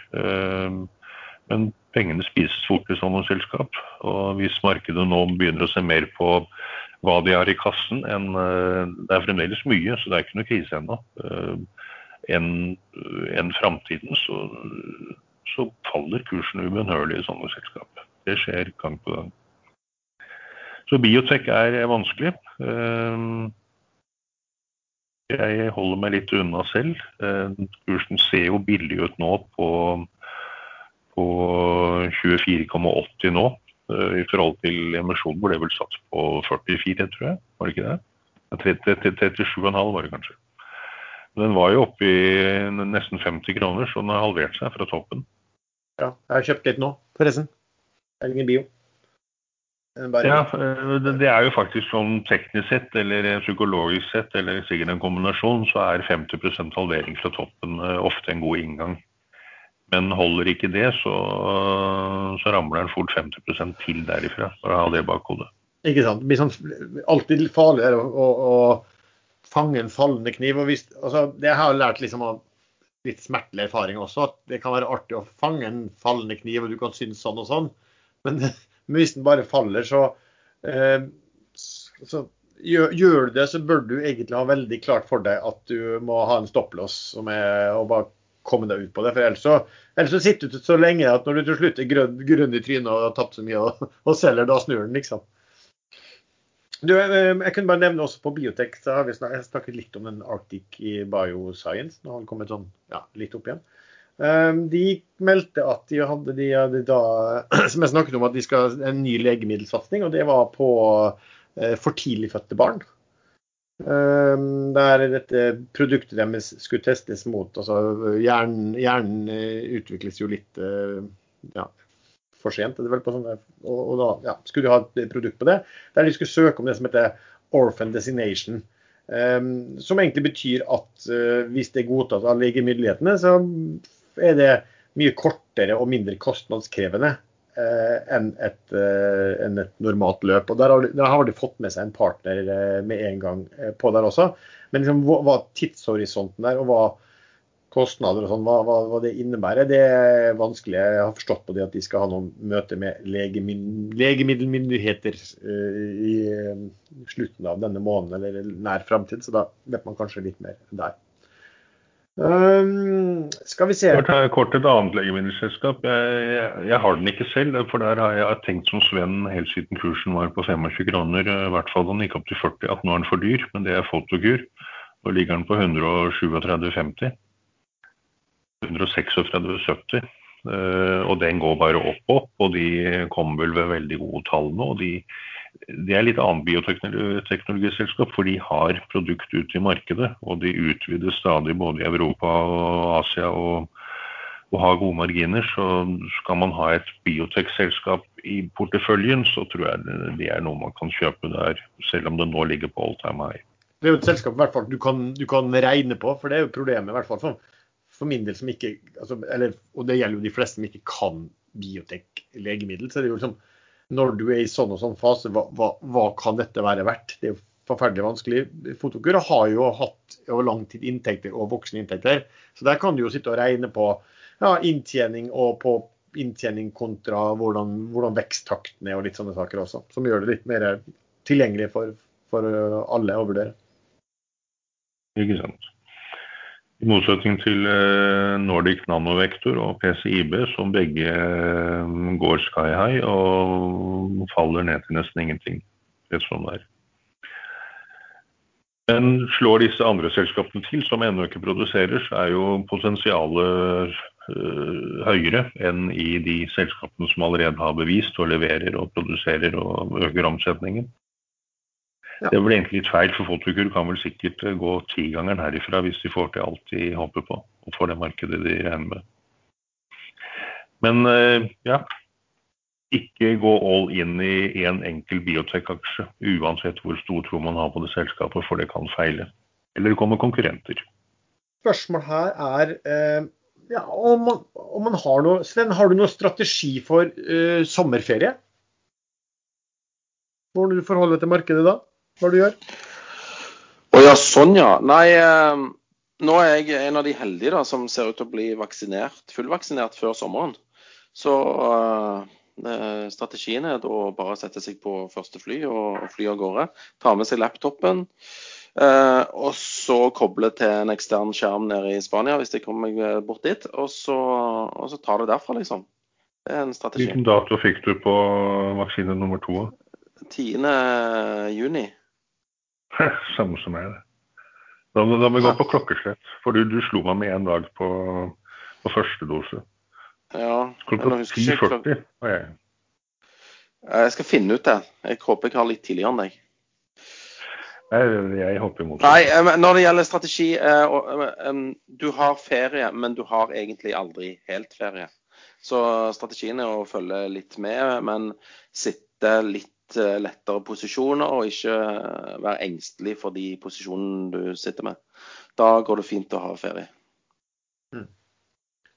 Men pengene spises fort i sånne selskap. Og hvis markedet nå begynner å se mer på hva de har i kassen enn Det er fremdeles mye, så det er ikke noe krise ennå. Enn en framtiden så, så faller kursen ubønnhørlig i sånne selskap. Det skjer gang på gang. Så biotek er vanskelig. Jeg holder meg litt unna selv. Kursen ser jo billig ut nå på, på 24,80 nå. I forhold til emisjonen ble vel satt på 44, tror jeg. Var det ikke det? 37,5 var det kanskje. Den var jo oppe i nesten 50 kroner, så den har halvert seg fra toppen. Ja, jeg har kjøpt litt nå, forresten. Ingen bio. Bare... Ja, det er jo faktisk sånn teknisk sett, eller psykologisk sett, eller sikkert en kombinasjon, så er 50 halvering fra toppen ofte en god inngang. Men holder ikke det, så, så ramler den fort 50 til derifra. For å ha det bak hodet. Ikke sant. Det blir sånn, alltid farlig å, å, å fange en fallende kniv. og hvis, altså, Det har jeg lært liksom av litt smertelig erfaring også, at det kan være artig å fange en fallende kniv, og du kan synes sånn og sånn. Men men hvis den bare faller, så, eh, så gjør, gjør, du det, så bør du egentlig ha veldig klart for deg at du må ha en stopplås som er, og bare komme deg ut på det. For ellers så, ellers så sitter du så lenge at når du til slutt er grønn, grønn i trynet og har tapt så mye og, og selger, da snur den, liksom. Du, eh, jeg kunne bare nevne også på biotek, så har vi snakket litt om den Arctic i Bioscience. Nå har den kommet sånn, ja, litt opp igjen. Ehm, de meldte at de hadde, de hadde da, som jeg snakket om, at de skal ha en ny legemiddelsatsing, og det var på eh, for tidlig fødte barn. Ehm, der dette produktet deres skulle testes mot altså Hjernen, hjernen eh, utvikles jo litt eh, ja, for sent, det på sånne, og, og da ja, skulle de ha et produkt på det. Der de skulle søke om det som heter Orphan Designation. Um, som egentlig betyr at uh, hvis det er godtatt av legemyndighetene, så er det mye kortere og mindre kostnadskrevende eh, enn et, eh, en et, normalt løp. Og der har, de, der har, de, fått med seg en partner eh, med en gang eh, på der også. Men liksom, hva, hva tidshorisonten der, og hva kostnader og sånn, hva, hva, hva, det innebærer, det er vanskelig. Jeg har forstått på det at de skal ha noen møter med legemiddelmyndigheter uh, i uh, slutten av denne måneden eller nær framtid, så da vet man kanskje litt mer der. Um, skal vi se. Kort, kort et annet legemiddelselskap. Jeg, jeg, jeg, har den ikke selv, for der har jeg tenkt som Sven helt siden kursen var på 25 kroner, i hvert fall den gikk opp til 40, at nå er den for dyr. Men det er Fotokur. Nå ligger den på 137,50. 136,70. Uh, og den går bare opp opp, og de kommer vel ved veldig gode tall nå. og de det er litt annet bioteknologiselskap, for de har produkt ute i markedet. Og de utvider stadig både i Europa og Asia og, og har gode marginer. Så skal man ha et biotekselskap i porteføljen, så tror jeg det er noe man kan kjøpe der, selv om det nå ligger på all time high. Det er jo et selskap fall, du, kan, du kan regne på, for det er jo problemet i hvert fall for, for min del som ikke altså, eller, Og det gjelder jo de fleste som ikke kan biotek-legemiddel. så det er jo liksom når du er i sånn og sånn fase, hva, hva, hva kan dette være verdt? Det er forferdelig vanskelig. Fotokura har jo hatt over lang tid inntekter og voksne inntekter. Så der kan du jo sitte og regne på ja, inntjening og på inntjening kontra hvordan, hvordan veksttakten er og litt sånne saker også. Som gjør det litt mer tilgjengelig for, for alle å vurdere. Ikke sant. I motsetning til eh, Nordic Nanovektor og PCIB, som begge eh, går sky high og faller ned til nesten ingenting. Rett som det er. Men slår disse andre selskapene til, som ennå ikke produserer, så er jo potensialet øh, høyere enn i de selskapene som allerede har bevist og leverer og produserer og øker omsetningen. Ja. Det vel egentlig litt feil, for Fotokur kan vel sikkert øh, gå tigangeren herifra hvis de får til alt de håper på, og får det markedet de regner med. Men øh, ja, ikke gå all in i en enkel biotech-aksje, uansett hvor stor tro man har på det selskapet, for det kan feile. Eller det kommer konkurrenter. Spørsmålet her er eh, ja, om, man, om man har noe Sven, har du noen strategi for eh, sommerferie? Hvordan du forholder deg til markedet da? Hva du gjør? Å ja, sånn ja. Nei, eh, nå er jeg en av de heldige da, som ser ut til å bli vaksinert, fullvaksinert før sommeren. Så eh, eh, strategien er da å bare sette seg på første fly og, og fly av gårde. Ta med seg laptopen. eh, og så koble til en ekstern skjerm nede i Spania hvis jeg kommer meg bort dit. Og så, og så ta det derfra, liksom. Det er en strategi. Hvilken dato fikk du på vaksine nummer to? 10. Samme som det. Da, da må vi gå på klokkeslett, for du, du slo meg med én dag på, på første dose. Ja, Klokka jeg husker ikke klok- 10.40 var jeg. Jeg skal finne ut det. Jeg håper jeg har litt tidligere enn deg. Nei, jeg håper imot. Nei, eh, når det gjelder strategi eh, eh, Du har ferie, men du har egentlig aldri helt ferie. Så strategien er å følge litt med, men sitte litt eh, lettere posisjoner og ikke eh, være engstelig for de posisjonene du sitter med. Da går det fint å ha ferie.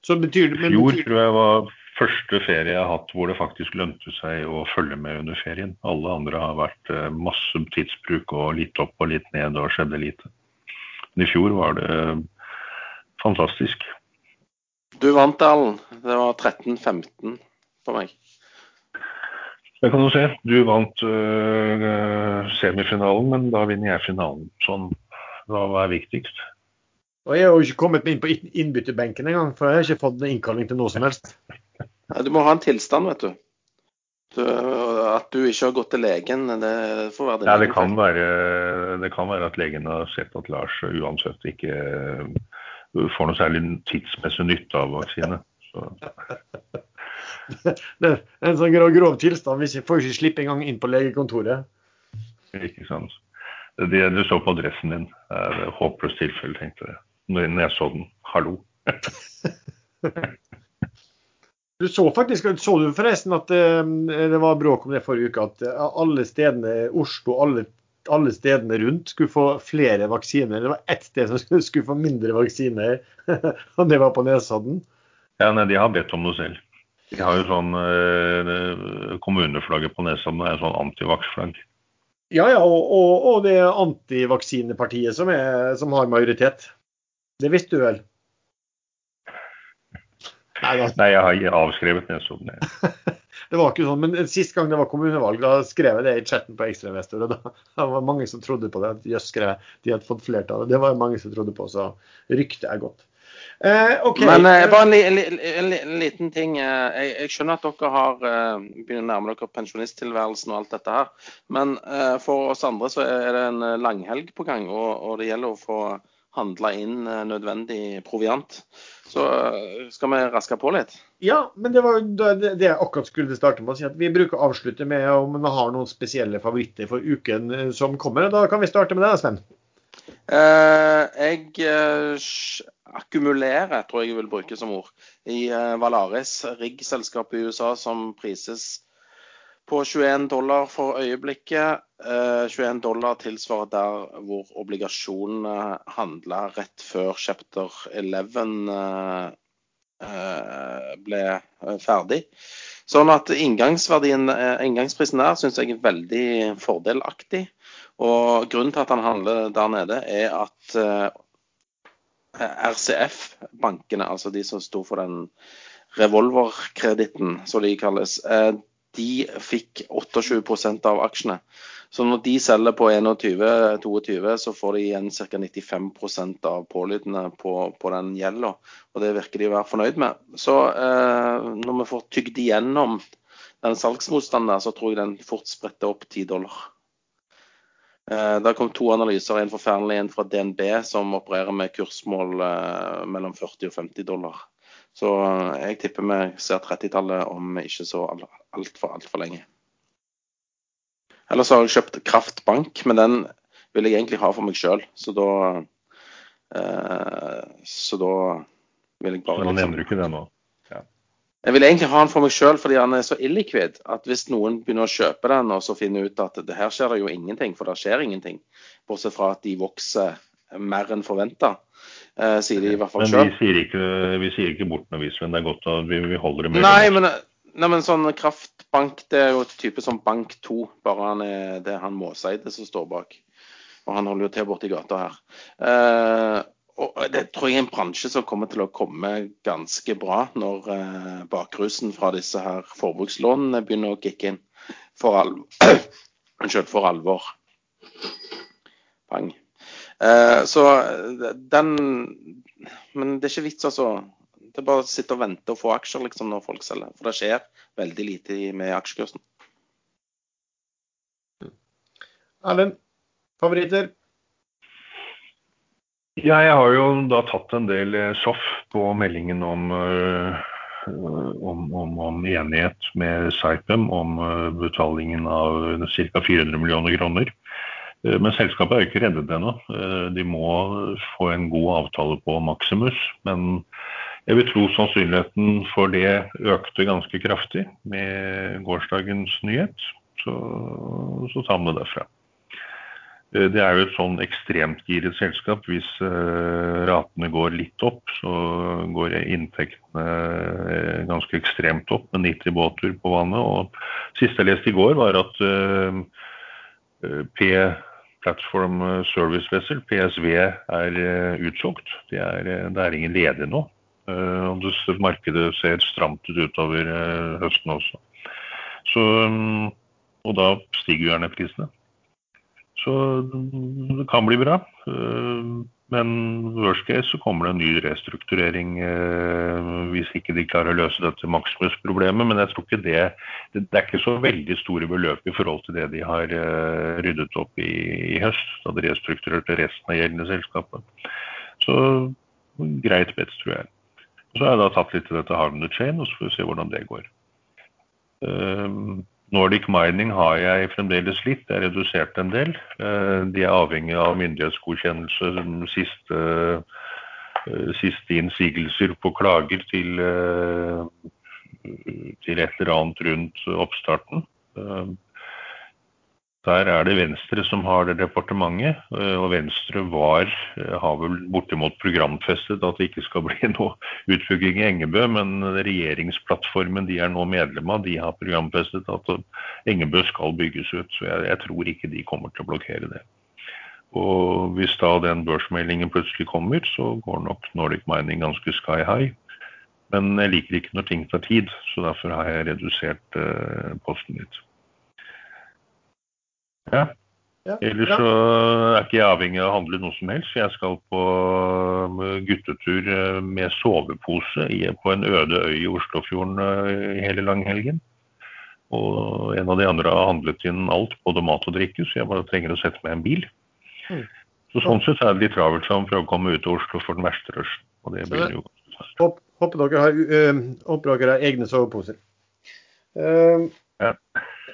Så betyr det, men Fjor tror jeg var første ferie jeg har hatt hvor det faktisk lønte seg å følge med under ferien. Alle andre har vært eh, masse tidsbruk og litt opp og litt ned og skjedde lite. Men i fjor var det fantastisk. Du vant, Erlend. Det var 13-15 for meg. Det kan du se. Du vant øh, semifinalen, men da vinner jeg finalen. Sånn. Hva er viktigst? og jeg har jo ikke kommet inn på inn- innbytterbenken engang, for jeg har ikke fått innkalling til noe som helst. Nei, Du må ha en tilstand, vet du. du. At du ikke har gått til legen, det får være din Ja, det egen kan feil. være, det kan være at legen har sett at Lars uansett ikke øh, får noe særlig tidsmessig nytte av vaksine. Så, Det er en sånn grov, grov tilstand. Vi får ikke slippe engang inn på legekontoret. ikke sant. Det du så på adressen din, er et håpløst tilfelle, tenkte jeg. Når jeg så den. Hallo. Du så faktisk, så du forresten at eh, det var bråk om det forrige uke, at alle stedene, Oslo, alle, alle stedene rundt skulle få flere vaksiner. Det var ett sted som skulle- skulle få mindre vaksiner, og det var på Nesodden. Ja, nei, de har bedt om noe selv. De har jo sånn eh, Kommuneflagget på Nesodden er sånn antivaks-flagg. Ja, ja, og, og, og det antivaksinepartiet som, er, som har majoritet. Det visste du vel? Nei, da, Nei, jeg har avskrevet Nesodden. det var ikke sånn. Men sist gang det var kommunevalg, da skrev jeg det i chatten på Ekstrainvestor. Og da det var mange som trodde på det. Jøss, skrev jeg, de hadde fått flertall. Det var mange som trodde på, så ryktet er godt. Eh, okay. Men eh, bare en, li, en, li, en, li, en liten ting. Jeg, jeg skjønner at dere har begynner å nærme dere pensjonisttilværelsen og alt dette her. Men eh, for oss andre så er det en langhelg på gang, og, og det gjelder å få handla inn nødvendig proviant. Så skal vi raske på litt. Ja, men det var det jeg akkurat skulle starte med å si. at Vi bruker å avslutte med om man har noen spesielle favoritter for uken som kommer. Da kan vi starte med deg, Sven. Eh, jeg eh, akkumulerer, tror jeg jeg vil bruke som ord, i Valaris, Valaris, riggselskapet i USA som prises på 21 dollar for øyeblikket. Eh, 21 dollar tilsvarer der hvor obligasjonene handla rett før chapter 11 eh, eh, ble eh, ferdig. Sånn at eh, inngangsprisen der syns jeg er veldig fordelaktig. Og grunnen til at han handler der nede, er at eh, RCF-bankene, altså de som sto for den revolverkreditten, som de kalles, eh, de fikk 28% av aksjene. Så når de selger på 21-22, så får de igjen ca. 95% av pålydene på, på den gjelda. Og det virker de å være fornøyd med. Så eh, når vi får tygd igjennom den salgsmotstanden så tror jeg den fort spretter opp 10 dollar. Eh, Det kom to analyser, en forferdelig en fra DNB, som opererer med kursmål eh, mellom 40 og 50 dollar. Så eh, jeg tipper vi ser 30-tallet om ikke så altfor alt for lenge. Ellers har jeg kjøpt Kraftbank, men den vil jeg egentlig ha for meg sjøl. Så da eh, Så da vil jeg bare nå liksom- nevner du ikke det nå. Jeg vil egentlig ha den for meg sjøl fordi han er så illikvid at hvis noen begynner å kjøpe den og så finner ut at det her skjer det jo ingenting, for det skjer ingenting, bortsett fra at de vokser mer enn forventa, eh, sier de i hvert fall Men sjøl. vi sier ikke, vi sier ikke bort noe, Sven. Det er godt at vi, vi holder det med Nei, men, nei, men sånn kraftbank, det er jo et type som Bank 2, bare han er, det er han Måseide som står bak. Og han holder jo til borti gata her. Eh, og det tror jeg er en bransje som kommer til å komme ganske bra når eh, bakrusen fra disse her forbrukslånene begynner å kicke inn for. Unnskyld, for alvor. Bang. Eh, så den Men det er ikke vits, altså. Det er bare å sitte og vente og få aksjer liksom når folk selger. For det skjer veldig lite med aksjekursen. Erlend, favoritter? Ja, jeg har jo da tatt en del eh, soff på meldingen om, eh, om, om, om enighet med Saipem om eh, betalingen av ca. 400 millioner kroner. Men selskapet er jo ikke reddet ennå. De må få en god avtale på Maximus. Men jeg vil tro sannsynligheten for det økte ganske kraftig med gårsdagens nyhet. Så, så tar vi det derfra. Eh, Det er jo et sånn ekstremt giret selskap. Hvis eh, ratene går litt opp, så går inntektene eh, ganske ekstremt opp med 90 båter på vannet. Og siste jeg leste i går, var at P Platform Service Vessel, PSV, er utsolgt. Det er, det er ingen ledige nå. Og markedet ser stramt ut utover høsten også. Så, mm, og da stiger gjerne prisene. Så det kan bli bra. Eh, Men worst case så kommer det en ny restrukturering eh, hvis ikke de klarer å løse dette Maximus-problemet. Men jeg tror ikke det, det Det er ikke så veldig store beløp i forhold til det de har eh, ryddet opp i i høst, da de restrukturerte resten av gjeldende selskapet. Så greit bets, tror jeg. Så har jeg da tatt litt til dette Harm the Chain, og så får vi se hvordan det går. Nordic Mining har jeg fremdeles litt, det er redusert en del. Uh, de er avhengig av myndighetsgodkjennelse, siste, uh, siste innsigelser på klager til, uh, til et eller annet rundt oppstarten. Der er det Venstre som har det departementet, og Venstre var, har vel bortimot programfestet at det ikke skal bli noe utbygging i Engebø, men regjeringsplattformen de er nå medlem av, de har programfestet at Engebø skal bygges ut. Så jeg, jeg tror ikke de kommer til å blokkere det. Og hvis da den børsmeldingen plutselig kommer, så går nok Nordic Mining ganske sky high. Men jeg liker ikke når ting tar tid, så derfor har jeg redusert uh, posten litt. Ja. Ja, Ellers så er ikke jeg avhengig av å handle noe som helst. Jeg skal på eh, guttetur eh, med sovepose på en øde øy i Oslofjorden eh, hele langhelgen. Og en av de andre har handlet inn alt, både mat og drikke, så jeg bare trenger å sette meg i en bil. Mm. Så sånn sett er det litt travelt sammen for å komme ut til Oslo for den verste rushen. Og det begynner blir jo godt. Håper dere har, øh, håper dere har egne soveposer. Uh, Ja.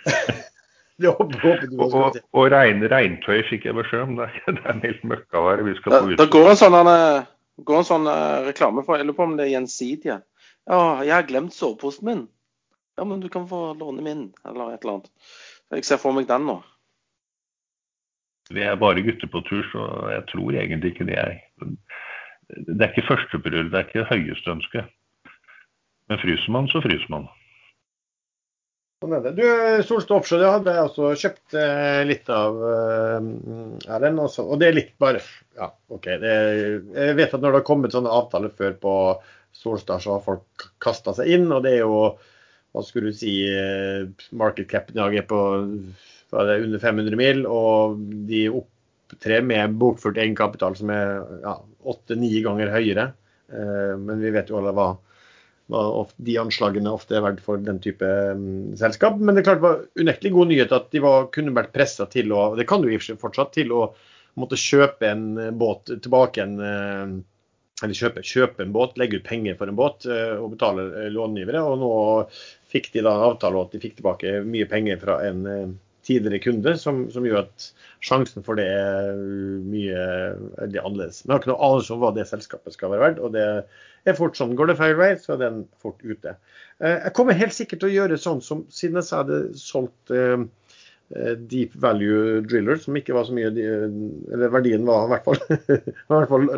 Og, og, rein, regntøy fikk jeg beskjed om. Det det er meldt møkkavær. Vi skal på det går en sånn, eh, går en sånn eh, reklame for Jeg lurer på om det er gjensidige. Ja, jeg har glemt soveposen min. Ja, men du kan få låne min, eller et eller annet. Jeg ser for meg den nå. Vi er bare gutter på tur, så jeg tror egentlig ikke det er Det er ikke førsteprioritet, det er ikke høyeste ønske. Men fryser man, så fryser man. Sånn er. Du, Solstad Offshore det hadde jeg også kjøpt eh, litt av eh, Erlend. også, Og det er litt bare Ja, OK. Det, jeg vet at når det har kommet sånne avtaler før på Solstad, så har folk kasta seg inn. Og det er jo hva skulle du si eh, Market cap i dag er på er under 500 mil, og de opptrer med bokført egenkapital som er ja, åtte-ni ganger høyere. Men vi vet jo alle hva de anslagene ofte er verdt for den type um, selskap. Men det klart var unektelig god nyhet at de var, kunne vært pressa til å det kan du i fortsatt, til å måtte kjøpe en båt tilbake en eller kjøpe, kjøpe, en båt, legge ut penger for en båt og betale långivere. Og nå fikk de da avtale at de fikk tilbake mye penger fra en tidligere kunde, som, som gjør at sjansen for det er mye veldig annerledes. Men jeg har ikke noe anelse om hva det selskapet skal være verdt. og det er fort sånn. Går det feil vei, så er den fort ute. Eh, jeg kommer helt sikkert til å gjøre sånn som siden jeg hadde solgt uh, deep value driller, som ikke var så mye Eller verdien var i hvert fall, i hvert fall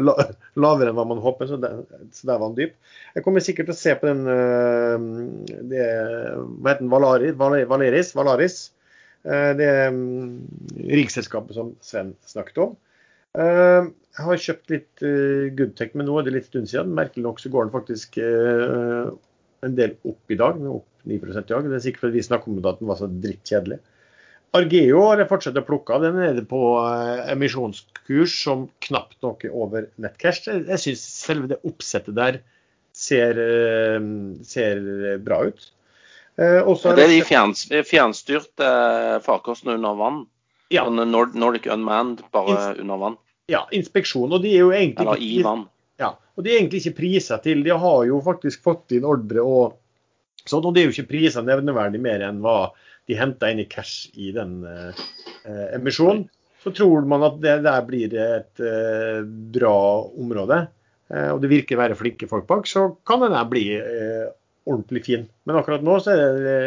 lavere enn hva man håper, så, der, så der var den dyp. Jeg kommer sikkert til å se på den det, Hva heter den? Valaris? Valaris, Valaris Eh, det mm, riksselskapet som Sven snakket om. Eh, jeg har kjøpt litt Goodtech med men nå er det litt stund siden. Merkelig nok så går den faktisk en del opp i dag, opp 9 i dag. Det er sikkert fordi vi snakket om at den var så drittkjedelig. Argeo har jeg fortsatt å plukke av. Den er nede på emisjonskurs som knapt nok er over nettcash. Jeg syns selve det oppsettet der ser, ser bra ut. Eh, ja, det er de fjern, fjernstyrte eh, farkostene under vann? Ja. Sånn Nordic Unmanned, bare Ins under vann? Ja, inspeksjon. Og de er jo egentlig Eller i vann. Ja, og de er egentlig ikke priser til. De har jo faktisk fått inn ordre og sånn, og det er jo ikke priser nevneverdig mer enn hva de henta inn i cash i den eh, eh, emisjonen. Så tror man at det der blir et eh, bra område, eh, og det virker å være flinke folk bak, så kan det der bli ordentlig fin. Men akkurat nå så er det,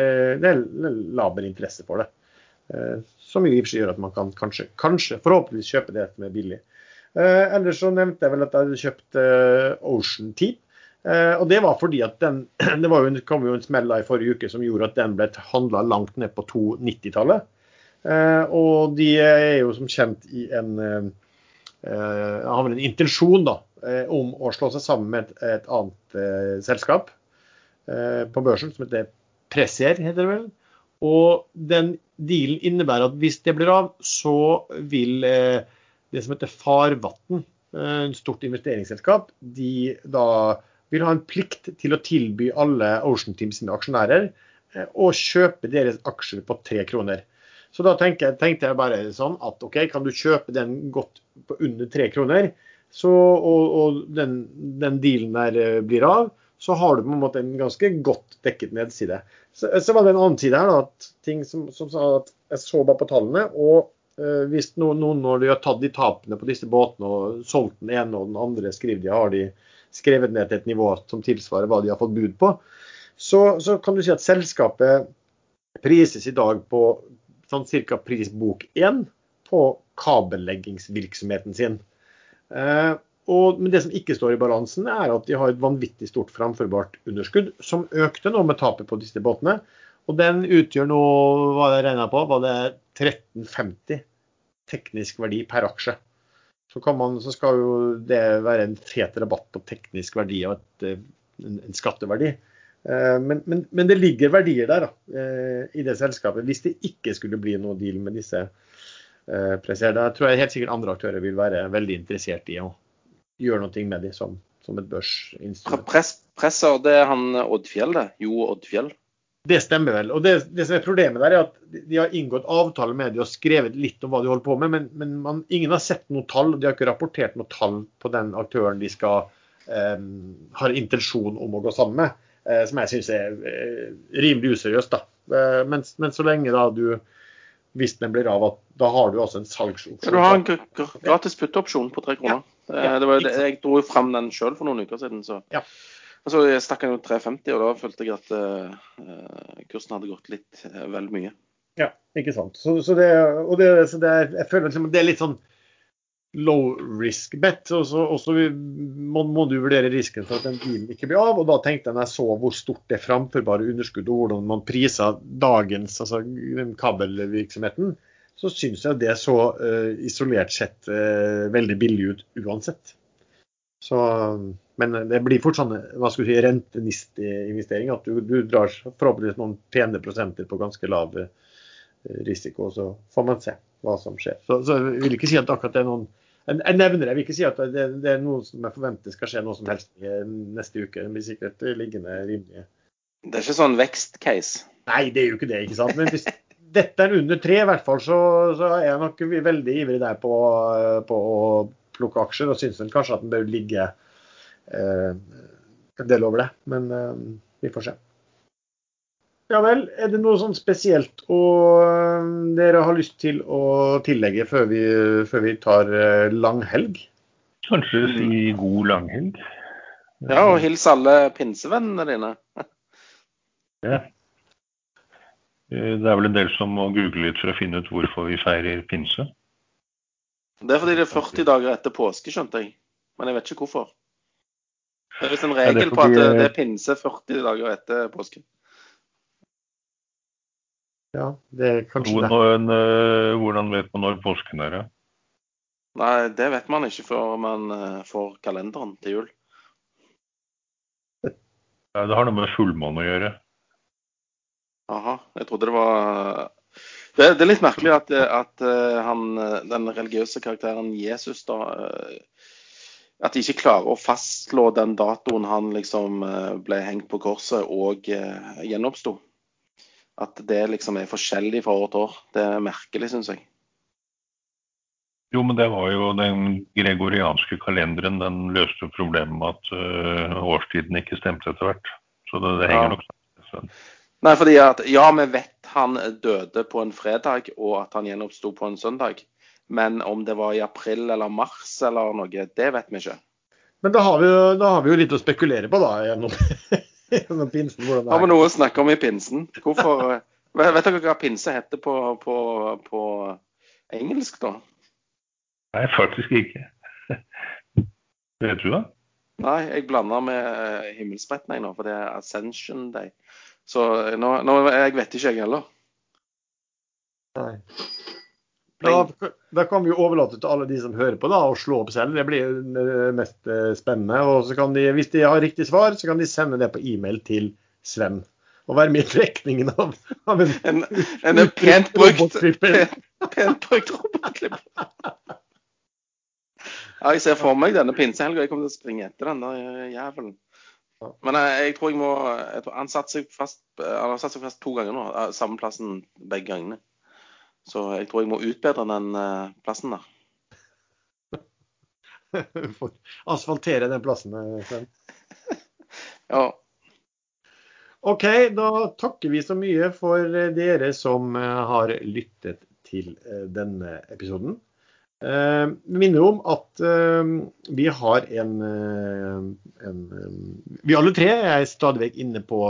det er laber interesse for det. Eh, som i og for seg gjør at man kan kanskje, kanskje, forhåpentligvis kjøpe det som er billig. Eh, ellers så nevnte jeg vel at jeg hadde kjøpt eh, Ocean Teep. Eh, og det var fordi at den Det jo, kom jo en smell i forrige uke som gjorde at den ble handla langt ned på 290-tallet. Eh, og de er jo som kjent i en eh, har en intensjon da, om å slå seg sammen med et, et annet selskap. Eh, på børsen som heter Pressier, heter det vel. Og den dealen innebærer at hvis det blir av, så vil eh, det som heter Farvatn, eh, en stort investeringsselskap, de da vil ha en plikt til å tilby alle Ocean Team sine aksjonærer å kjøpe deres aksjer på tre kroner. Så da tenkte jeg, bare sånn at OK, kan du kjøpe den godt på under tre kroner, så, og, og den, den, dealen der blir av, så har du på en måte en ganske godt dekket nedside. Så, så var det en annen side her, da, at ting som, som, sa at jeg så bare på tallene. og uh, hvis noen, noen, når de har tatt de tapene på disse båtene og solgt den ene og den andre, skriver de, har de skrevet ned til et nivå som tilsvarer hva de har fått bud på, så, så kan du si at selskapet prises i dag på sånn ca. prisbok 1 på kabelleggingsvirksomheten sin. Uh, og, men det som ikke står i balansen, er at de har et vanvittig stort framførbart underskudd, som økte nå med tapet på disse båtene. Og den utgjør nå, hva jeg regna på, var det 1350 teknisk verdi per aksje. Så, man, så, skal jo det være en fet rabatt på teknisk verdi og et, eh, en, en, skatteverdi. Eh, men, men, men, det ligger verdier der da, eh, i det selskapet, hvis det ikke skulle bli noe deal med disse. Da tror jeg helt sikkert andre aktører vil være veldig interessert i å gjøre noe med dem som, som et børsinstrument. Press, presser, det er han Odd Fjell, det? Jo Odd Fjell? Det stemmer vel. og det, det, som er Problemet der er at de har inngått avtale med dem og skrevet litt om hva de holder på med, men, men man, ingen har sett noe tall. De har ikke rapportert noe tall på den aktøren de skal eh, har intensjon om å gå sammen med. Eh, som jeg syns er eh, rimelig useriøst. da. Eh, men, men, så lenge da du hvis den blir av, at da har du også en salgsopsjon. Ja, du har en gratis putteopsjon på tre kroner. Ja, det var, jeg dro jo fram den sjøl for noen uker siden. så... Ja. Og jeg stakk den jo 350, og da følte jeg at uh, kursen hadde gått litt uh, vel mye. Ja, ikke sant. Så, så det, og det, så det jeg føler liksom, det er litt sånn low risk bet. Og så, og så må, må, du vurdere risken for at den bilen ikke blir av. Og da tenkte jeg når jeg så hvor stort det framførbare underskuddet og hvordan man priser dagens altså kabelvirksomheten, så syns jeg det så uh, isolert sett uh, veldig billig ut uansett. Så, men det blir fort sånn hva skal du si, rentenistinvestering. At du, du drar forhåpentligvis noen pene prosenter på ganske lav uh, risiko. Så får man se hva som skjer. Så, så, jeg vil ikke si at akkurat det er noen jeg nevner det, jeg vil ikke si at det, det, er noe som jeg forventer skal skje noe som helst neste uke. Det blir sikkert liggende rimelig. Det er ikke sånn vekstcase? Nei, det er jo ikke det. ikke sant? Men hvis dette er under tre, i hvert fall, så, så er jeg nok veldig ivrig der på, på å plukke aksjer. Og syns kanskje at den bør ligge eh, en del over det. Men eh, vi får se. Ja vel. Er det noe sånn spesielt og eh, dere har lyst til å tillegge før vi, før vi tar eh, langhelg? Kanskje si god langhelg. Ja, og hils alle pinsevennene dine. ja. Eh, det er vel en del som må google litt for å finne ut hvorfor vi feirer pinse. Det er fordi det er 40 dager etter påske, skjønte jeg. Men jeg vet ikke hvorfor. Det er visst en regel ja, på at det er pinse 40 dager etter påske. Ja, det er kanskje hvordan, det. Eh, hvordan vet man når påsken er? Ja? Nei, det vet man ikke før man eh, får kalenderen til jul. Ja, det har noe med fullmåne å gjøre. Aha, jeg trodde det var Det, det er litt merkelig at, at eh, han, den religiøse karakteren Jesus da At de ikke klarer å fastslå den datoen han liksom ble hengt på korset og gjenoppsto. At det liksom er forskjellig fra år til år. Det er merkelig, syns jeg. Jo, men det var jo den gregorianske kalenderen. Den løste problemet med at årstiden ikke stemte etter hvert. Så det, det henger ja. nok sammen. Nei, fordi at ja, vi vet han døde på en fredag, og at han gjenoppsto på en søndag. Men om det var i april eller mars eller noe, det vet vi ikke. Men da har vi, da har vi jo litt å spekulere på, da, gjennom pinsen, Har vi noe å snakke om i pinsen? Hvorfor, eh, vet dere hva pinse heter på, på, på engelsk, da? Nei, faktisk ikke. Vet du det? Nei, jeg blander med himmelspretten jeg nå, for det er Ascension Day. Så nå, nå jeg vet ikke, jeg heller. Nei. Da, da, kan vi jo overlate til alle de som hører på, da, å slå opp selv. Det blir mest eh, spennende. Og så kan de, Hvis de har riktig svar, så kan de sende det på e-mail til Sven. Og være med i trekningen av, av en, en, en, en pent brukt pent robotklipp. Ja, jeg ser for meg denne pinsehelga. Jeg kommer til å springe etter den der jævelen. Men jeg, jeg, tror jeg må jeg tror, Han satte seg fast Han har satt seg fast to ganger nå. Samme plassen begge gangene. Så jeg tror jeg må utbedre den plassen der. Asfaltere den plassen, eh, Sven. ja. OK, da takker vi så mye for eh, dere som har lyttet til denne episoden. Vi minner om at vi har en, en Vi alle tre er stadig vekk inne på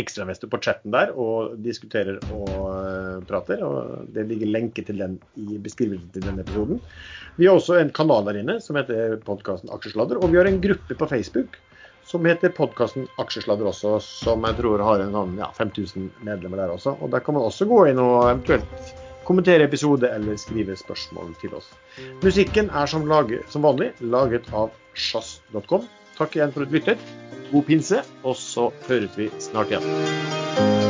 ekstravester på chatten der og diskuterer og uh, prater. og Det ligger lenke til den i beskrivelsen til denne episoden. Vi har også en kanal der inne som heter podkasten Aksjesladder. Og vi har en gruppe på Facebook som heter podkasten Aksjesladder også, som jeg tror har en ja, 5000 medlemmer der også. Og Der kan man også gå inn og eventuelt kommentere episode eller skrive spørsmål til oss. Musikken er som, laget, som vanlig laget av sjazz.com. Takk igjen for at du lyttet. God pinse, og så høres vi snart igjen.